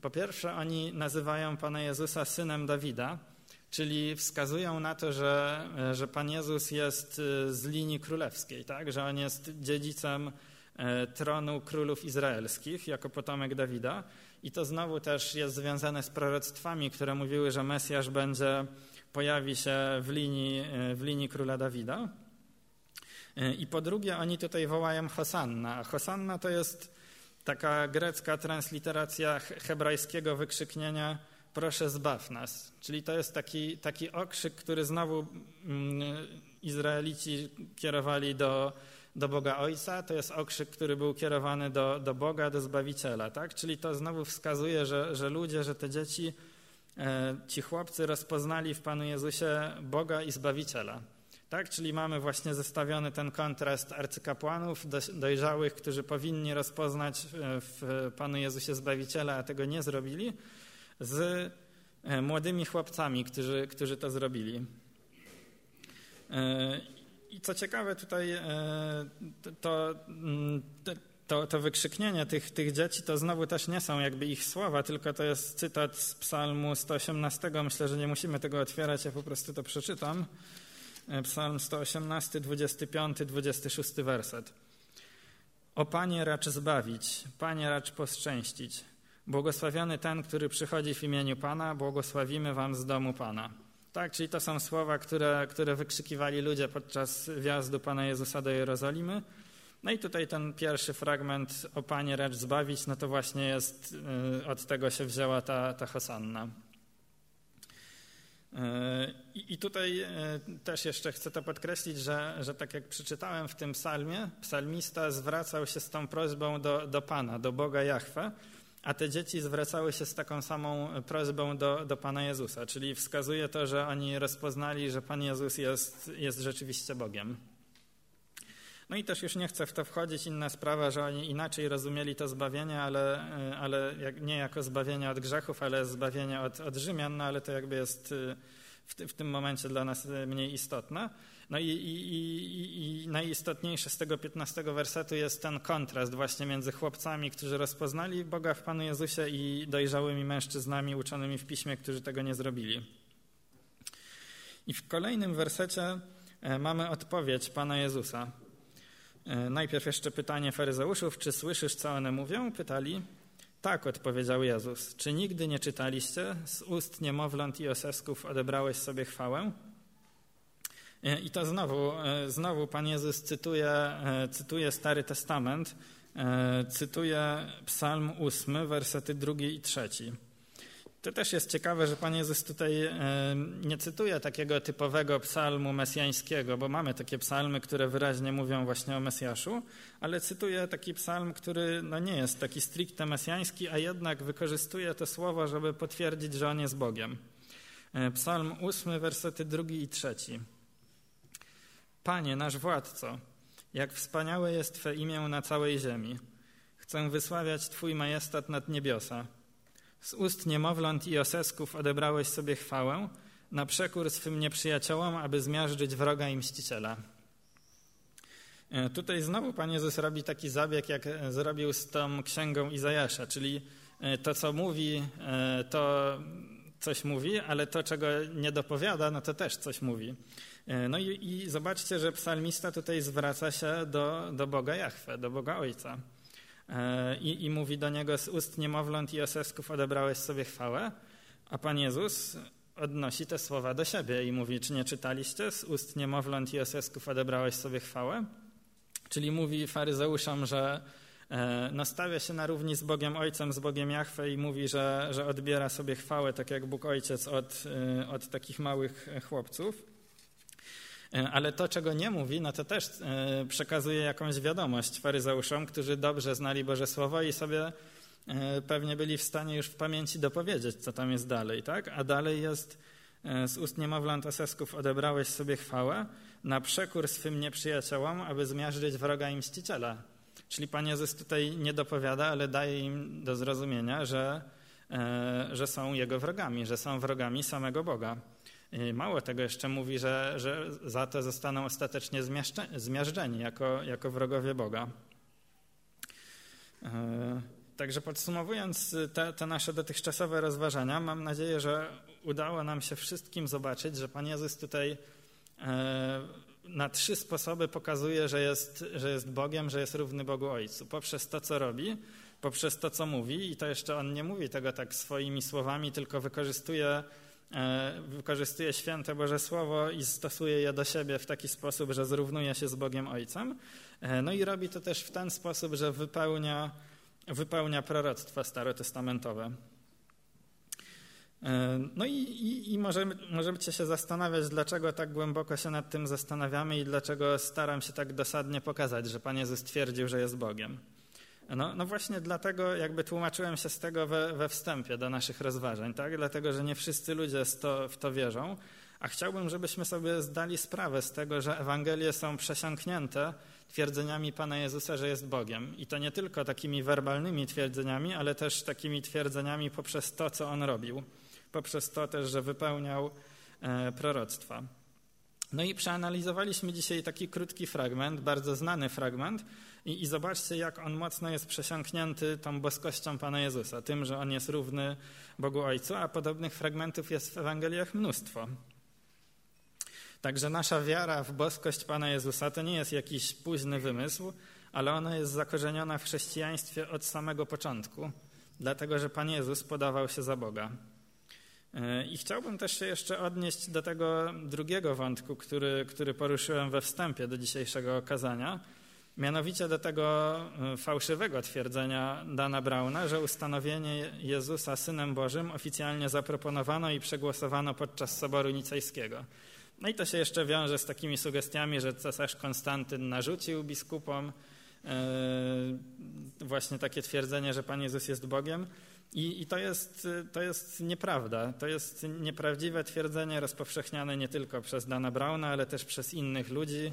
A: Po pierwsze, oni nazywają Pana Jezusa synem Dawida, czyli wskazują na to, że, że Pan Jezus jest y, z linii królewskiej, tak? że on jest dziedzicem e, tronu królów izraelskich jako potomek Dawida. I to znowu też jest związane z proroctwami, które mówiły, że Mesjasz będzie, pojawi się w linii, e, w linii króla Dawida. I po drugie, oni tutaj wołają Hosanna. Hosanna to jest taka grecka transliteracja hebrajskiego wykrzyknienia proszę zbaw nas. Czyli to jest taki, taki okrzyk, który znowu mm, Izraelici kierowali do, do Boga Ojca. To jest okrzyk, który był kierowany do, do Boga, do Zbawiciela. Tak? Czyli to znowu wskazuje, że, że ludzie, że te dzieci, e, ci chłopcy rozpoznali w Panu Jezusie Boga i Zbawiciela. Tak? Czyli mamy właśnie zestawiony ten kontrast arcykapłanów dojrzałych, którzy powinni rozpoznać e, w Panu Jezusie Zbawiciela, a tego nie zrobili, z e, młodymi chłopcami, którzy, którzy to zrobili. E, I co ciekawe, tutaj to, mm, to, to wykrzyknienie tych, tych dzieci to znowu też nie są jakby ich słowa, tylko to jest cytat z Psalmu 118. Myślę, że nie musimy tego otwierać, ja po prostu to przeczytam. Psalm 118, 25, 26 werset. O Panie racz zbawić, Panie racz poszczęścić. Błogosławiony ten, który przychodzi w imieniu Pana, błogosławimy wam z domu Pana. Tak, czyli to są słowa, które, które wykrzykiwali ludzie podczas wjazdu Pana Jezusa do Jerozolimy. No i tutaj ten pierwszy fragment o Panie racz zbawić, no to właśnie jest, y, od tego się wzięła ta, ta hosanna. Y, I tutaj y, też jeszcze chcę to podkreślić, że, że tak jak przeczytałem w tym psalmie, psalmista zwracał się z tą prośbą do, do Pana, do Boga Jahwe, a te dzieci zwracały się z taką samą prośbą do, do Pana Jezusa, czyli wskazuje to, że oni rozpoznali, że Pan Jezus jest, jest rzeczywiście Bogiem. No i też już nie chcę w to wchodzić. Inna sprawa, że oni inaczej rozumieli to zbawienie, ale, ale nie jako zbawienie od grzechów, ale zbawienie od, od Rzymian, no ale to jakby jest w, w tym momencie dla nas mniej istotne. No i, i, i, i, najistotniejsze z tego 15 wersetu jest ten kontrast właśnie między chłopcami, którzy rozpoznali Boga w Panu Jezusie i dojrzałymi mężczyznami uczonymi w piśmie, którzy tego nie zrobili. I w kolejnym wersecie e, mamy odpowiedź Pana Jezusa. E, najpierw jeszcze pytanie faryzeuszów, czy słyszysz, co one mówią? Pytali. Tak, odpowiedział Jezus. Czy nigdy nie czytaliście? Z ust niemowląt i osesków odebrałeś sobie chwałę? E, I to znowu, e, znowu Pan Jezus cytuje, cytuje Stary Testament, cytuje Psalm 8, wersety drugi i trzeci. To też jest ciekawe, że Pan Jezus tutaj nie cytuje takiego typowego psalmu mesjańskiego, bo mamy takie psalmy, które wyraźnie mówią właśnie o Mesjaszu, ale cytuje taki psalm, który no nie jest taki stricte mesjański, a jednak wykorzystuje to słowo, żeby potwierdzić, że On jest Bogiem. Psalm 8, wersety drugi i trzeci. Panie, nasz władco, jak wspaniałe jest Twe imię na całej ziemi. Chcę wysławiać Twój majestat nad niebiosa. Z ust niemowląt i osesków odebrałeś sobie chwałę, na przekór swym nieprzyjaciołom, aby zmiażdżyć wroga i mściciela. E, tutaj znowu Pan Jezus robi taki zabieg, jak zrobił z tą księgą Izajasza, czyli e, to, co mówi, e, to coś mówi, ale to, czego nie dopowiada, no to też coś mówi. E, no i, i, zobaczcie, że psalmista tutaj zwraca się do, do Boga Jahwe, do Boga Ojca. E, I, I, mówi do niego z ust niemowląt i osesków odebrałeś sobie chwałę, a Pan Jezus odnosi te słowa do siebie i mówi, czy nie czytaliście? Z ust niemowląt i osesków odebrałeś sobie chwałę? Czyli mówi faryzeuszom, że e, no, stawia się na równi z Bogiem Ojcem, z Bogiem Jahwe i mówi, że, że odbiera sobie chwałę, tak jak Bóg Ojciec od, e, od takich małych chłopców. E, ale to, czego nie mówi, no to też przekazuje jakąś wiadomość faryzeuszom, którzy dobrze znali Boże Słowo i sobie pewnie byli w stanie już w pamięci dopowiedzieć, co tam jest dalej. Tak? A dalej jest z ust niemowląt osesków odebrałeś sobie chwałę, na przekór swym nieprzyjaciołom, aby zmiażdżyć wroga i mściciela. Czyli Pan Jezus tutaj nie dopowiada, ale daje im do zrozumienia, że, e, że są Jego wrogami, że są wrogami samego Boga. I mało tego jeszcze mówi, że, że za to zostaną ostatecznie zmiażdżeni jako, jako wrogowie Boga. E, także podsumowując te, te, nasze dotychczasowe rozważania, mam nadzieję, że udało nam się wszystkim zobaczyć, że Pan Jezus tutaj na trzy sposoby pokazuje, że jest, że jest Bogiem, że jest równy Bogu Ojcu. Poprzez to, co robi, poprzez to, co mówi, i to jeszcze on nie mówi tego tak swoimi słowami, tylko wykorzystuje, wykorzystuje święte Boże Słowo i stosuje je do siebie w taki sposób, że zrównuje się z Bogiem Ojcem. E, no i robi to też w ten sposób, że wypełnia, wypełnia proroctwa starotestamentowe. E, no i, i, i możemy, możecie się zastanawiać, dlaczego tak głęboko się nad tym zastanawiamy i dlaczego staram się tak dosadnie pokazać, że Pan Jezus twierdził, że jest Bogiem. No, no właśnie dlatego jakby tłumaczyłem się z tego we, we wstępie do naszych rozważań, tak? dlatego że nie wszyscy ludzie to, w to wierzą, a chciałbym, żebyśmy sobie zdali sprawę z tego, że Ewangelie są przesiąknięte twierdzeniami Pana Jezusa, że jest Bogiem. I to nie tylko takimi werbalnymi twierdzeniami, ale też takimi twierdzeniami poprzez to, co On robił poprzez to też, że wypełniał e, proroctwa. No i przeanalizowaliśmy dzisiaj taki krótki fragment, bardzo znany fragment i, i, zobaczcie, jak on mocno jest przesiąknięty tą boskością Pana Jezusa, tym, że on jest równy Bogu Ojcu, a podobnych fragmentów jest w Ewangeliach mnóstwo. Także nasza wiara w boskość Pana Jezusa to nie jest jakiś późny wymysł, ale ona jest zakorzeniona w chrześcijaństwie od samego początku, dlatego że Pan Jezus podawał się za Boga. E, I chciałbym też się jeszcze odnieść do tego drugiego wątku, który, który poruszyłem we wstępie do dzisiejszego okazania, mianowicie do tego e, fałszywego twierdzenia Dana Brauna, że ustanowienie Jezusa Synem Bożym oficjalnie zaproponowano i przegłosowano podczas Soboru Nicejskiego. No i to się jeszcze wiąże z takimi sugestiami, że cesarz Konstantyn narzucił biskupom e, właśnie takie twierdzenie, że Pan Jezus jest Bogiem. I, I, to, jest, to jest nieprawda. To jest nieprawdziwe twierdzenie rozpowszechniane nie tylko przez Dana Brauna, ale też przez innych ludzi,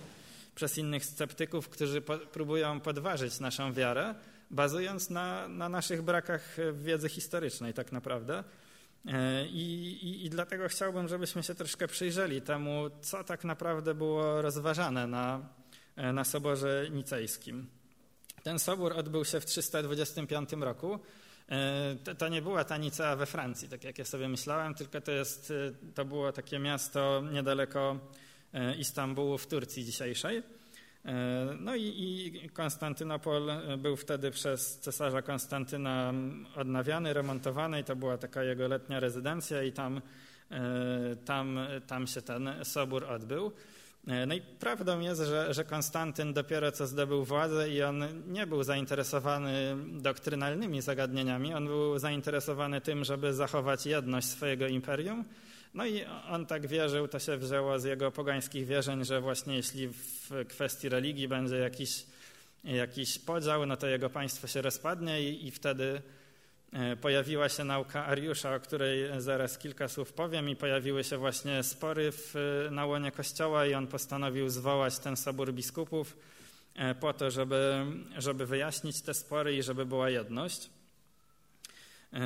A: przez innych sceptyków, którzy po, próbują podważyć naszą wiarę, bazując na, na naszych brakach wiedzy historycznej, tak naprawdę. E, I, i, I, dlatego chciałbym, żebyśmy się troszkę przyjrzeli temu, co tak naprawdę było rozważane na, na Soborze Nicejskim. Ten sobór odbył się w 325 roku. E, to, to, nie była ta Nicea we Francji, tak jak ja sobie myślałem, tylko to, jest, e, to było takie miasto niedaleko e, Istambułu w Turcji dzisiejszej. No i, i Konstantynopol był wtedy przez cesarza Konstantyna odnawiany, remontowany i to była taka jego letnia rezydencja i tam, tam, tam się ten sobór odbył. E, no i prawdą jest, że, że Konstantyn dopiero co zdobył władzę i on nie był zainteresowany doktrynalnymi zagadnieniami, on był zainteresowany tym, żeby zachować jedność swojego imperium. No i on tak wierzył, to się wzięło z jego pogańskich wierzeń, że właśnie jeśli w kwestii religii będzie jakiś, jakiś podział, no to jego państwo się rozpadnie i, i wtedy E, pojawiła się nauka Ariusza, o której zaraz kilka słów powiem, i pojawiły się właśnie spory w, na łonie Kościoła, i on postanowił zwołać ten sobór biskupów e, po to, żeby, żeby wyjaśnić te spory i żeby była jedność. E,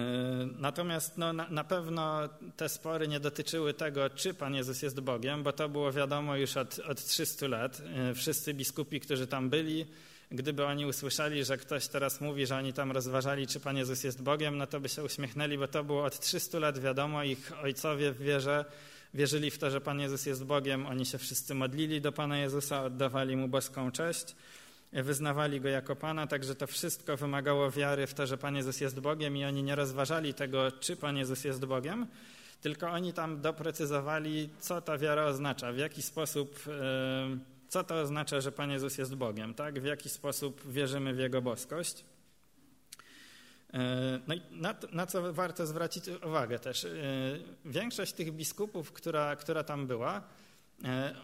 A: natomiast no, na, na, pewno te spory nie dotyczyły tego, czy Pan Jezus jest Bogiem, bo to było wiadomo już od, od 300 lat. Wszyscy biskupi, którzy tam byli, Gdyby oni usłyszeli, że ktoś teraz mówi, że oni tam rozważali, czy Pan Jezus jest Bogiem, no to by się uśmiechnęli, bo to było od 300 lat wiadomo. Ich ojcowie w wierze wierzyli w to, że Pan Jezus jest Bogiem. Oni się wszyscy modlili do Pana Jezusa, oddawali Mu boską cześć, wyznawali Go jako Pana, także to wszystko wymagało wiary w to, że Pan Jezus jest Bogiem i oni nie rozważali tego, czy Pan Jezus jest Bogiem, tylko oni tam doprecyzowali, co ta wiara oznacza, w jaki sposób, co to oznacza, że Pan Jezus jest Bogiem, tak? w jaki sposób wierzymy w Jego boskość. No i na, na, co warto zwrócić uwagę też. Większość tych biskupów, która, która tam była,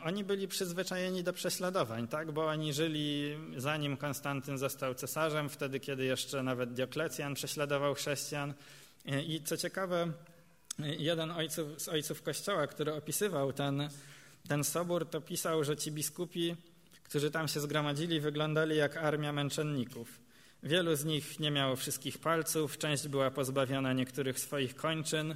A: oni byli przyzwyczajeni do prześladowań, tak? bo oni żyli zanim Konstantyn został cesarzem, wtedy kiedy jeszcze nawet Dioklecjan prześladował chrześcijan. I co ciekawe, jeden ojców, z ojców Kościoła, który opisywał ten, ten sobór, to pisał, że ci biskupi, którzy tam się zgromadzili, wyglądali jak armia męczenników. Wielu z nich nie miało wszystkich palców, część była pozbawiona niektórych swoich kończyn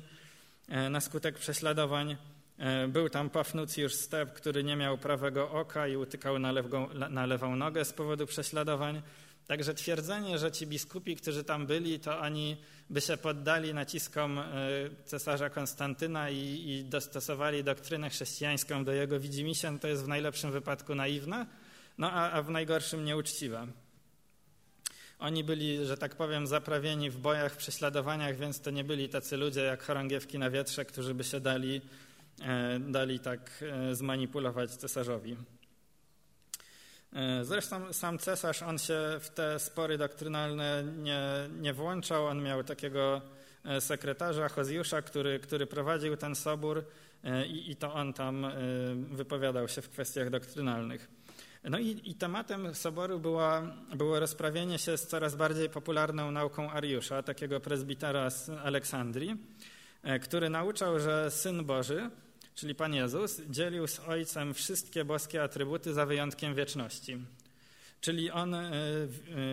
A: e, na skutek prześladowań. E, był tam Pafnucjusz Step, który nie miał prawego oka i utykał na, lewą, na lewą nogę z powodu prześladowań. Także twierdzenie, że ci biskupi, którzy tam byli, to oni by się poddali naciskom e, cesarza Konstantyna i, i dostosowali doktrynę chrześcijańską do jego widzimisię, to jest w najlepszym wypadku naiwne, no a, a w najgorszym nieuczciwe. Oni byli, że tak powiem, zaprawieni w bojach, prześladowaniach, więc to nie byli tacy ludzie jak chorągiewki na wietrze, którzy by się dali, dali tak e, zmanipulować cesarzowi. E, zresztą sam cesarz, on się w te spory doktrynalne nie, nie włączał. On miał takiego e, sekretarza Chozjusza, który, który prowadził ten sobór e, i, i to on tam wypowiadał się w kwestiach doktrynalnych. No i, i, tematem soboru była, było rozprawienie się z coraz bardziej popularną nauką Ariusza, takiego prezbitera z Aleksandrii, który nauczał, że Syn Boży czyli Pan Jezus, dzielił z Ojcem wszystkie boskie atrybuty za wyjątkiem wieczności. Czyli on e,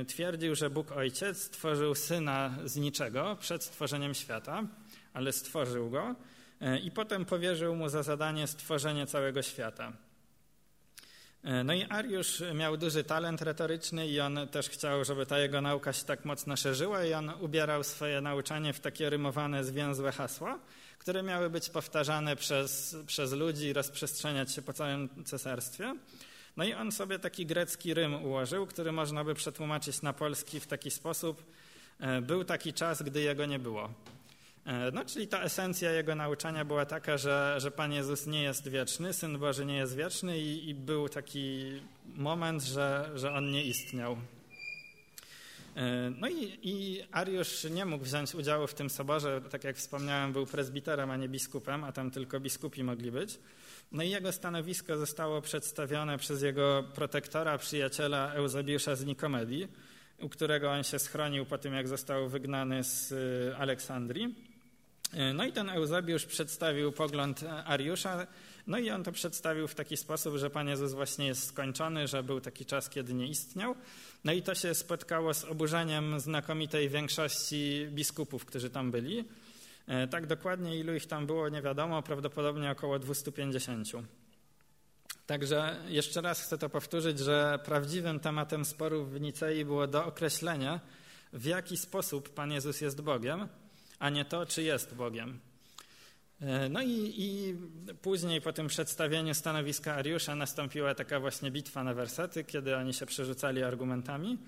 A: e, twierdził, że Bóg Ojciec stworzył Syna z niczego przed stworzeniem świata, ale stworzył go e, i potem powierzył mu za zadanie stworzenie całego świata. No i Ariusz miał duży talent retoryczny i on też chciał, żeby ta jego nauka się tak mocno szerzyła i on ubierał swoje nauczanie w takie rymowane, zwięzłe hasła, które miały być powtarzane przez, przez ludzi i rozprzestrzeniać się po całym cesarstwie. No i on sobie taki grecki rym ułożył, który można by przetłumaczyć na polski w taki sposób. E, był taki czas, gdy jego nie było. E, no, czyli ta esencja jego nauczania była taka, że, że Pan Jezus nie jest wieczny, Syn Boży nie jest wieczny i, i był taki moment, że, że on nie istniał. E, no i, i Ariusz nie mógł wziąć udziału w tym soborze, tak jak wspomniałem, był prezbiterem, a nie biskupem, a tam tylko biskupi mogli być. No i jego stanowisko zostało przedstawione przez jego protektora, przyjaciela Eusebiusza z Nikomedii, u którego on się schronił po tym, jak został wygnany z e, Aleksandrii. E, no i ten Eusebiusz przedstawił pogląd Ariusza, no i on to przedstawił w taki sposób, że Pan Jezus właśnie jest skończony, że był taki czas, kiedy nie istniał. No i to się spotkało z oburzeniem znakomitej większości biskupów, którzy tam byli. E, tak dokładnie ilu ich tam było, nie wiadomo, prawdopodobnie około 250. Także jeszcze raz chcę to powtórzyć, że prawdziwym tematem sporów w Nicei było dookreślenie, w jaki sposób Pan Jezus jest Bogiem, a nie to, czy jest Bogiem. E, no i, i, później po tym przedstawieniu stanowiska Ariusza nastąpiła taka właśnie bitwa na wersety, kiedy oni się przerzucali argumentami.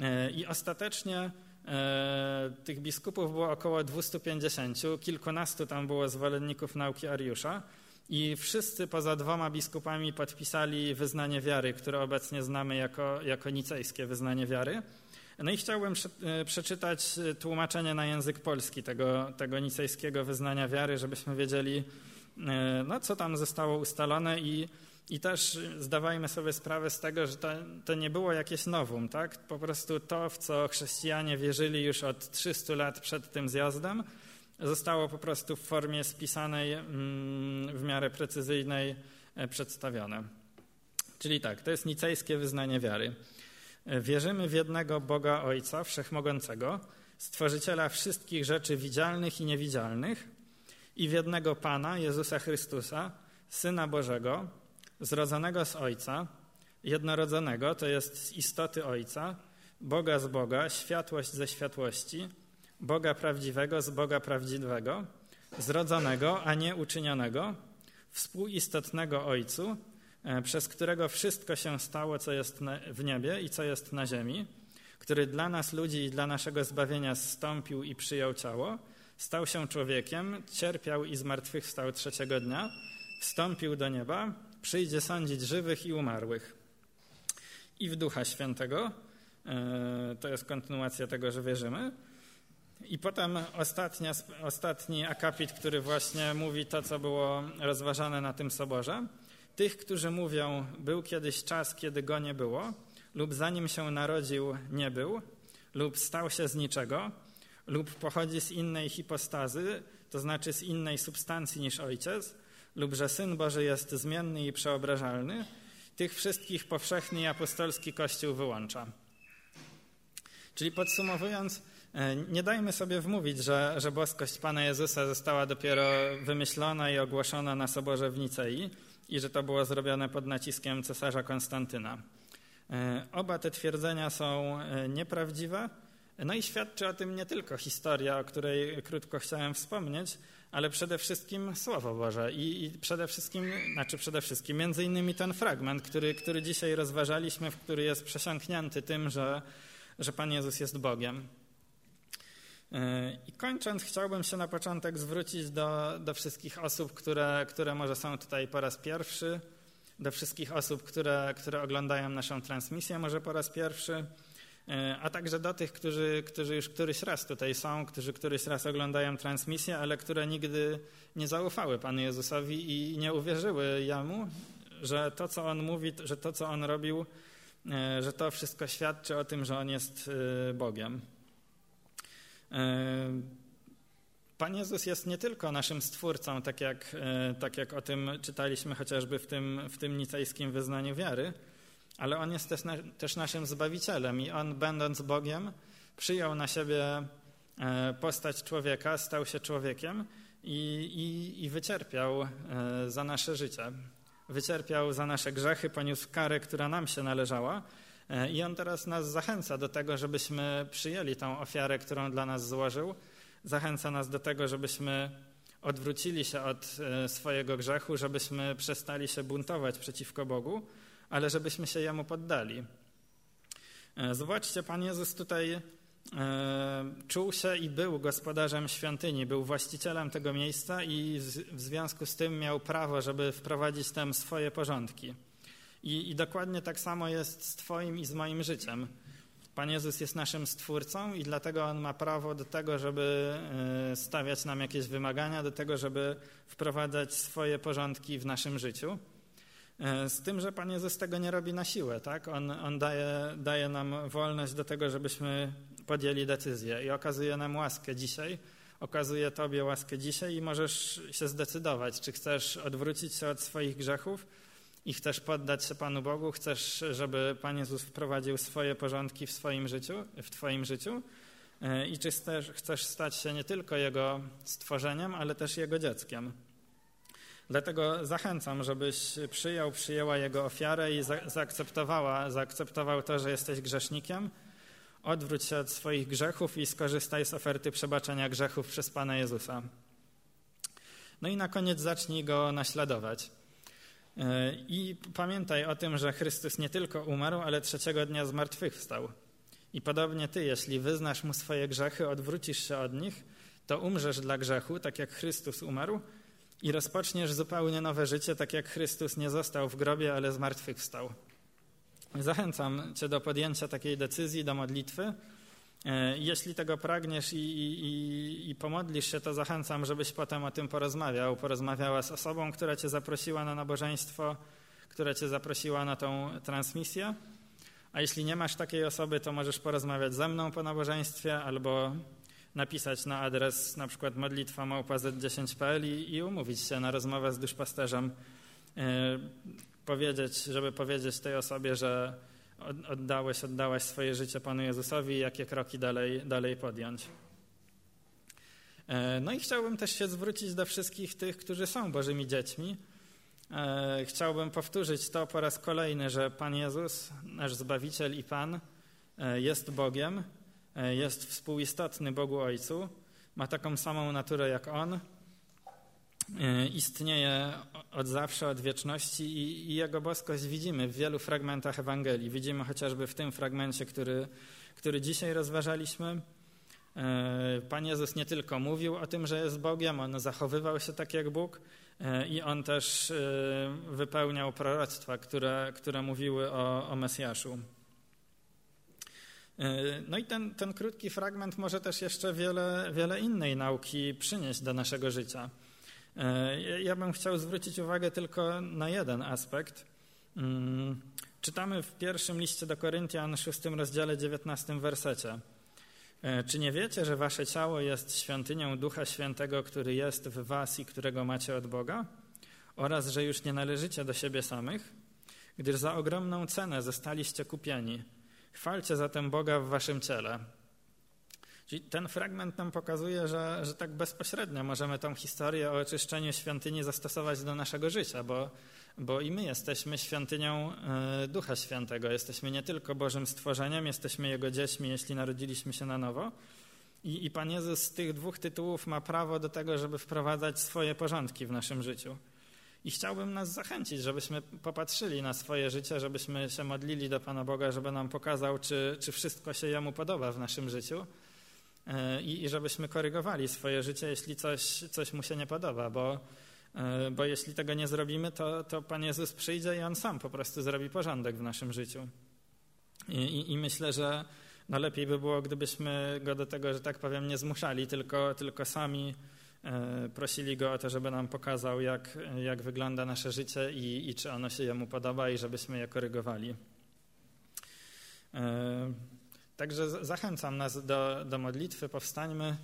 A: E, i ostatecznie e, tych biskupów było około 250, kilkunastu tam było zwolenników nauki Ariusza. I wszyscy poza dwoma biskupami podpisali wyznanie wiary, które obecnie znamy jako, jako nicejskie wyznanie wiary. No i chciałbym e, przeczytać e, tłumaczenie na język polski tego, tego nicejskiego wyznania wiary, żebyśmy wiedzieli, e, no, co tam zostało ustalone i, i też zdawajmy sobie sprawę z tego, że to, to nie było jakieś nowum, tak? Po prostu to, w co chrześcijanie wierzyli już od 300 lat przed tym zjazdem, zostało po prostu w formie spisanej, mm, w miarę precyzyjnej przedstawione. Czyli tak, to jest nicejskie wyznanie wiary. Wierzymy w jednego Boga Ojca Wszechmogącego, Stworzyciela wszystkich rzeczy widzialnych i niewidzialnych i w jednego Pana, Jezusa Chrystusa, Syna Bożego, zrodzonego z Ojca, jednorodzonego, to jest z istoty Ojca, Boga z Boga, światłość ze światłości, Boga prawdziwego z Boga prawdziwego, zrodzonego, a nie uczynionego, współistotnego Ojcu, E, przez którego wszystko się stało, co jest w niebie i co jest na ziemi, który dla nas ludzi i dla naszego zbawienia zstąpił i przyjął ciało, stał się człowiekiem, cierpiał i zmartwychwstał trzeciego dnia, wstąpił do nieba, przyjdzie sądzić żywych i umarłych. I w Ducha Świętego, e, to jest kontynuacja tego, że wierzymy. I potem ostatnia, ostatni akapit, który właśnie mówi to, co było rozważane na tym soborze. Tych, którzy mówią, był kiedyś czas, kiedy go nie było, lub zanim się narodził, nie był, lub stał się z niczego, lub pochodzi z innej hipostazy, to znaczy z innej substancji niż ojciec, lub że Syn Boży jest zmienny i przeobrażalny, tych wszystkich powszechny i apostolski Kościół wyłącza. Czyli podsumowując, e, nie dajmy sobie wmówić, że, że boskość Pana Jezusa została dopiero wymyślona i ogłoszona na Soborze w Nicei i że to było zrobione pod naciskiem cesarza Konstantyna. E, oba te twierdzenia są e, nieprawdziwe, no i świadczy o tym nie tylko historia, o której krótko chciałem wspomnieć, ale przede wszystkim Słowo Boże i, i, przede wszystkim, znaczy przede wszystkim między innymi ten fragment, który, który dzisiaj rozważaliśmy, w który jest przesiąknięty tym, że, że Pan Jezus jest Bogiem. E, I kończąc, chciałbym się na początek zwrócić do, do wszystkich osób, które, które może są tutaj po raz pierwszy, do wszystkich osób, które, które oglądają naszą transmisję może po raz pierwszy. E, a także do tych, którzy, którzy już któryś raz tutaj są, którzy któryś raz oglądają transmisję, ale które nigdy nie zaufały Panu Jezusowi i nie uwierzyły Jemu, że to, co On mówi, że to, co On robił, e, że to wszystko świadczy o tym, że On jest Bogiem. Pan Jezus jest nie tylko naszym Stwórcą, tak jak, tak jak o tym czytaliśmy chociażby w tym, w tym nicejskim wyznaniu wiary, ale On jest też, też naszym Zbawicielem i On, będąc Bogiem, przyjął na siebie e, postać człowieka, stał się człowiekiem i, i, i wycierpiał e, za nasze życie. Wycierpiał za nasze grzechy, poniósł karę, która nam się należała. E, I On teraz nas zachęca do tego, żebyśmy przyjęli tą ofiarę, którą dla nas złożył. Zachęca nas do tego, żebyśmy odwrócili się od swojego grzechu, żebyśmy przestali się buntować przeciwko Bogu ale żebyśmy się Jemu poddali. E, zobaczcie, Pan Jezus tutaj e, czuł się i był gospodarzem świątyni, był właścicielem tego miejsca i w związku z tym miał prawo, żeby wprowadzić tam swoje porządki. I, I, dokładnie tak samo jest z Twoim i z moim życiem. Pan Jezus jest naszym Stwórcą i dlatego On ma prawo do tego, żeby e, stawiać nam jakieś wymagania, do tego, żeby wprowadzać swoje porządki w naszym życiu. E, z tym, że Pan Jezus tego nie robi na siłę, tak? On, on daje, daje nam wolność do tego, żebyśmy podjęli decyzję i okazuje nam łaskę dzisiaj, okazuje Tobie łaskę dzisiaj i możesz się zdecydować, czy chcesz odwrócić się od swoich grzechów i chcesz poddać się Panu Bogu, chcesz, żeby Pan Jezus wprowadził swoje porządki w swoim życiu, w Twoim życiu e, i czy chcesz, stać się nie tylko Jego stworzeniem, ale też Jego dzieckiem. Dlatego zachęcam, żebyś przyjął, przyjęła Jego ofiarę i zaakceptowała, zaakceptował to, że jesteś grzesznikiem. Odwróć się od swoich grzechów i skorzystaj z oferty przebaczenia grzechów przez Pana Jezusa. No i na koniec zacznij Go naśladować. I pamiętaj o tym, że Chrystus nie tylko umarł, ale trzeciego dnia zmartwychwstał. I podobnie Ty, jeśli wyznasz Mu swoje grzechy, odwrócisz się od nich, to umrzesz dla grzechu, tak jak Chrystus umarł, i rozpoczniesz zupełnie nowe życie, tak jak Chrystus nie został w grobie, ale zmartwychwstał. Zachęcam Cię do podjęcia takiej decyzji, do modlitwy. E, jeśli tego pragniesz i, i, i, pomodlisz się, to zachęcam, żebyś potem o tym porozmawiał. Porozmawiała z osobą, która Cię zaprosiła na nabożeństwo, która Cię zaprosiła na tą transmisję. A jeśli nie masz takiej osoby, to możesz porozmawiać ze mną po nabożeństwie albo napisać na adres na przykład modlitwa małpa10.pl i, i umówić się na rozmowę z duszpasterzem, yy, powiedzieć, żeby powiedzieć tej osobie, że oddałeś, oddałaś swoje życie Panu Jezusowi i jakie kroki dalej, dalej podjąć. E, no i chciałbym też się zwrócić do wszystkich tych, którzy są Bożymi dziećmi. E, chciałbym powtórzyć to po raz kolejny, że Pan Jezus, nasz Zbawiciel i Pan, jest Bogiem E, jest współistotny Bogu Ojcu, ma taką samą naturę jak On, e, istnieje od zawsze, od wieczności i, i, Jego boskość widzimy w wielu fragmentach Ewangelii. Widzimy chociażby w tym fragmencie, który, który dzisiaj rozważaliśmy. Pan Jezus nie tylko mówił o tym, że jest Bogiem, on zachowywał się tak jak Bóg i on też wypełniał proroctwa, które, które mówiły o, o Mesjaszu. No i ten, ten krótki fragment może też jeszcze wiele, wiele innej nauki przynieść do naszego życia. Ja bym chciał zwrócić uwagę tylko na jeden aspekt. Mm, czytamy w pierwszym liście do Koryntian, szóstym rozdziale, dziewiętnastym wersecie. E, czy nie wiecie, że wasze ciało jest świątynią Ducha Świętego, który jest w was i którego macie od Boga? Oraz, że już nie należycie do siebie samych, gdyż za ogromną cenę zostaliście kupieni. Chwalcie zatem Boga w waszym ciele. Czyli ten fragment nam pokazuje, że, że tak bezpośrednio możemy tą historię o oczyszczeniu świątyni zastosować do naszego życia, bo, bo i my jesteśmy świątynią e, Ducha Świętego. Jesteśmy nie tylko Bożym stworzeniem, jesteśmy Jego dziećmi, jeśli narodziliśmy się na nowo. I, I Pan Jezus z tych dwóch tytułów ma prawo do tego, żeby wprowadzać swoje porządki w naszym życiu. I chciałbym nas zachęcić, żebyśmy popatrzyli na swoje życie, żebyśmy się modlili do Pana Boga, żeby nam pokazał, czy, czy wszystko się Jemu podoba w naszym życiu i, i żebyśmy korygowali swoje życie, jeśli coś, coś mu się nie podoba, bo, e, bo jeśli tego nie zrobimy, to, to Pan Jezus przyjdzie i On sam po prostu zrobi porządek w naszym życiu. I, i, i myślę, że no lepiej by było, gdybyśmy Go do tego, że tak powiem, nie zmuszali, tylko, tylko sami e, prosili Go o to, żeby nam pokazał, jak, jak wygląda nasze życie i, i czy ono się Jemu podoba i żebyśmy je korygowali. Także zachęcam nas do, do modlitwy, powstańmy.